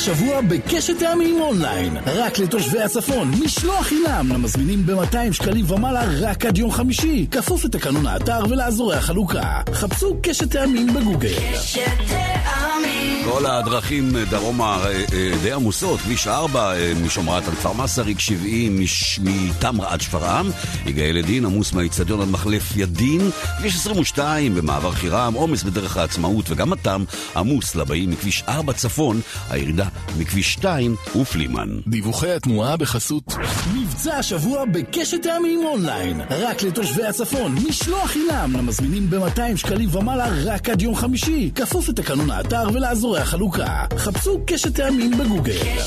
השבוע בקשת טעמים אונליין. רק לתושבי הצפון משלוח חינם למזמינים ב-200 שקלים ומעלה רק עד יום חמישי. כפוף לתקנון האתר ולאזורי החלוקה. חפשו קשת טעמים בגוגל כל הדרכים דרומה אה, אה, די עמוסות, כביש 4 אה, משומרת עד כפר מסריק, 70 מש- מתמרה עד שפרעם, יגאל ידין עמוס מהאיצטדיון עד מחלף ידין, כביש 22 במעבר חירם, עומס בדרך העצמאות וגם התם עמוס לבאים מכביש 4 צפון, הירידה מכביש 2 ופלימן. דיווחי התנועה בחסות מבצע השבוע בקשת טעמים אונליין. רק לתושבי הצפון משלוח חינם. למזמינים ב-200 שקלים ומעלה רק עד יום חמישי. כפוף לתקנון האתר ולאזורי החלוקה חפשו קשת טעמים בגוגל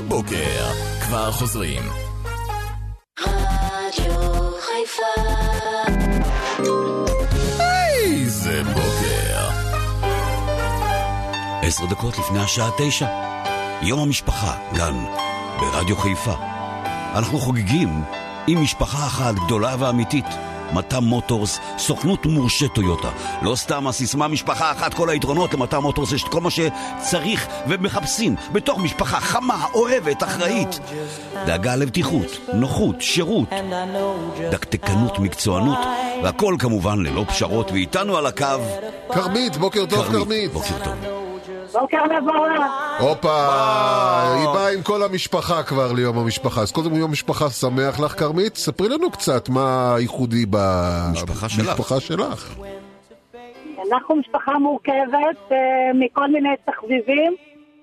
איזה בוקר. כבר חוזרים. רדיו חיפה. איזה בוקר. עשר דקות לפני השעה תשע. יום המשפחה, כאן, ברדיו חיפה. אנחנו חוגגים עם משפחה אחת גדולה ואמיתית. מטה מוטורס, סוכנות מורשה טויוטה. לא סתם הסיסמה משפחה אחת, כל היתרונות למטה מוטורס, יש את כל מה שצריך ומחפשים בתוך משפחה חמה, אוהבת, אחראית. דאגה לבטיחות, נוחות, שירות, דקדקנות, מקצוענות, והכל כמובן ללא פשרות, ואיתנו על הקו... כרמית, בוקר טוב כרמית. בוקר טוב. בוקר מבורך. הופה, היא באה עם כל המשפחה כבר ליום המשפחה. אז קודם יום משפחה שמח לך, כרמית. ספרי לנו קצת מה הייחודי במשפחה שלך. אנחנו משפחה מורכבת אה, מכל מיני תחביבים,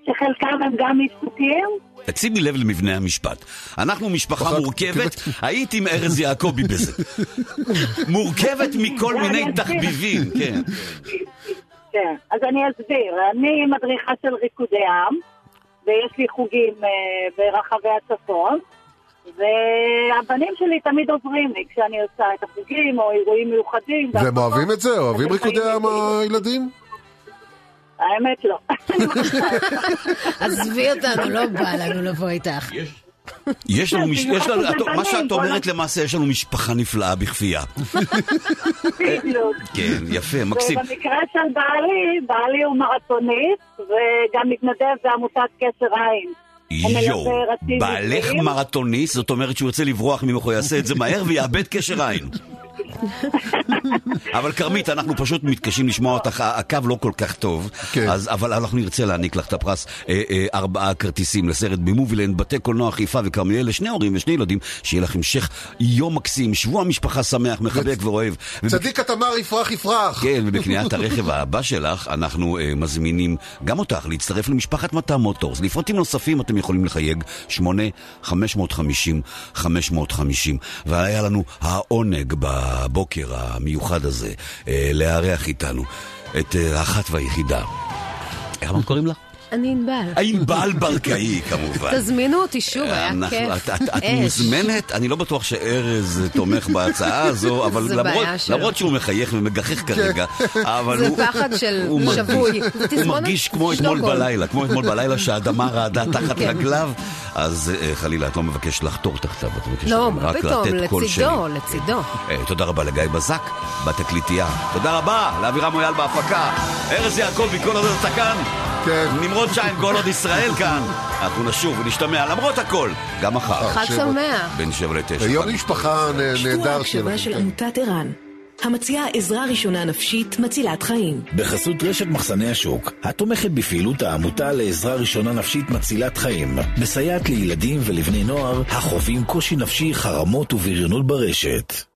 שחלקם הם גם עיסוקים. שימי לב למבנה המשפט. אנחנו משפחה מורכבת, היית עם ארז יעקבי בזה. (laughs) מורכבת מכל מיני. תחביבים, כן. (laughs) כן, אז אני אסביר. אני מדריכה של ריקודי עם, ויש לי חוגים אה, ברחבי הצפון, והבנים שלי תמיד עוזרים לי כשאני עושה את החוגים או אירועים מיוחדים. והם אוהבים את זה? אוהבים ריקודי עם הילדים? האמת לא. (laughs) עזבי אותנו, לא בא לנו לבוא איתך. יש לנו, מש... (laughs) יש לנו, את- מה שאת אומרת למעשה, יש לנו משפחה נפלאה בכפייה. (laughs) בדיוק. כן, יפה, מקסים. ובמקרה של בעלי, בעלי הוא מרתוניסט, וגם מתנדב בעמותת קשר עין. יואו, בעלך. מרתוניסט, זאת אומרת שהוא ירצה לברוח ממך, הוא יעשה את זה מהר ויאבד קשר עין. אבל כרמית, אנחנו פשוט מתקשים לשמוע אותך, הקו לא כל כך טוב, אז, אבל אנחנו נרצה להעניק לך את הפרס, אה, אה, ארבעה כרטיסים לסרט במובילנד, בתי קולנוע חיפה וכרמיאל, לשני הורים ושני ילדים, שיהיה לך המשך יום מקסים, שבוע משפחה שמח, מחבק ואוהב. צדיק התמר יפרח יפרח. כן, (laughs) ובקניית הרכב הבא שלך, אנחנו uh, מזמינים גם אותך להצטרף למשפחת מטע מוטורס. לפרטים נוספים אתם יכולים לחייג 8 550 550 והיה לנו העונג בבוקר המיוחד הזה uh, לארח איתנו את uh, האחת והיחידה. איך אמרת קוראים לה? אני ענבל. ענבל ברקאי כמובן. תזמינו אותי שוב, היה אנחנו- כיף. את, את, את אש. מוזמנת, אני לא בטוח שארז תומך בהצעה הזו, (laughs) אבל זה למרות, שהוא מחייך ומגחך כרגע, אבל זה הוא... פחד של שבוי. זה הוא מרגיש כמו אתמול. בלילה, כמו אתמול בלילה שהאדמה רעדה (laughs) תחת כן. רגליו, אז אה, חלילה, את לא מבקש לחתור תחתיו, את מבקשת לא, רק לתת קול שלי. לצידו, לצידו. אה, תודה רבה לגיא בזק בתקליטייה. תודה רבה לאבירם מויאל בהפקה. ארז יעקבי, כל עוד אתה כאן. כן. נמרוד שיין, כל עוד ישראל כאן. אנחנו נשוב ונשתמע למרות הכל, גם מחר. חג שמח. בין שבע לתשע. יום חג משפחה נ- שבוע נהדר ההקשבה של שלכם. עמותת ער"ן, המציעה עזרה ראשונה נפשית מצילת חיים. בחסות רשת מחסני השוק, התומכת בפעילות העמותה לעזרה ראשונה נפשית מצילת חיים, מסייעת לילדים ולבני נוער החווים קושי נפשי, חרמות ובריונות ברשת.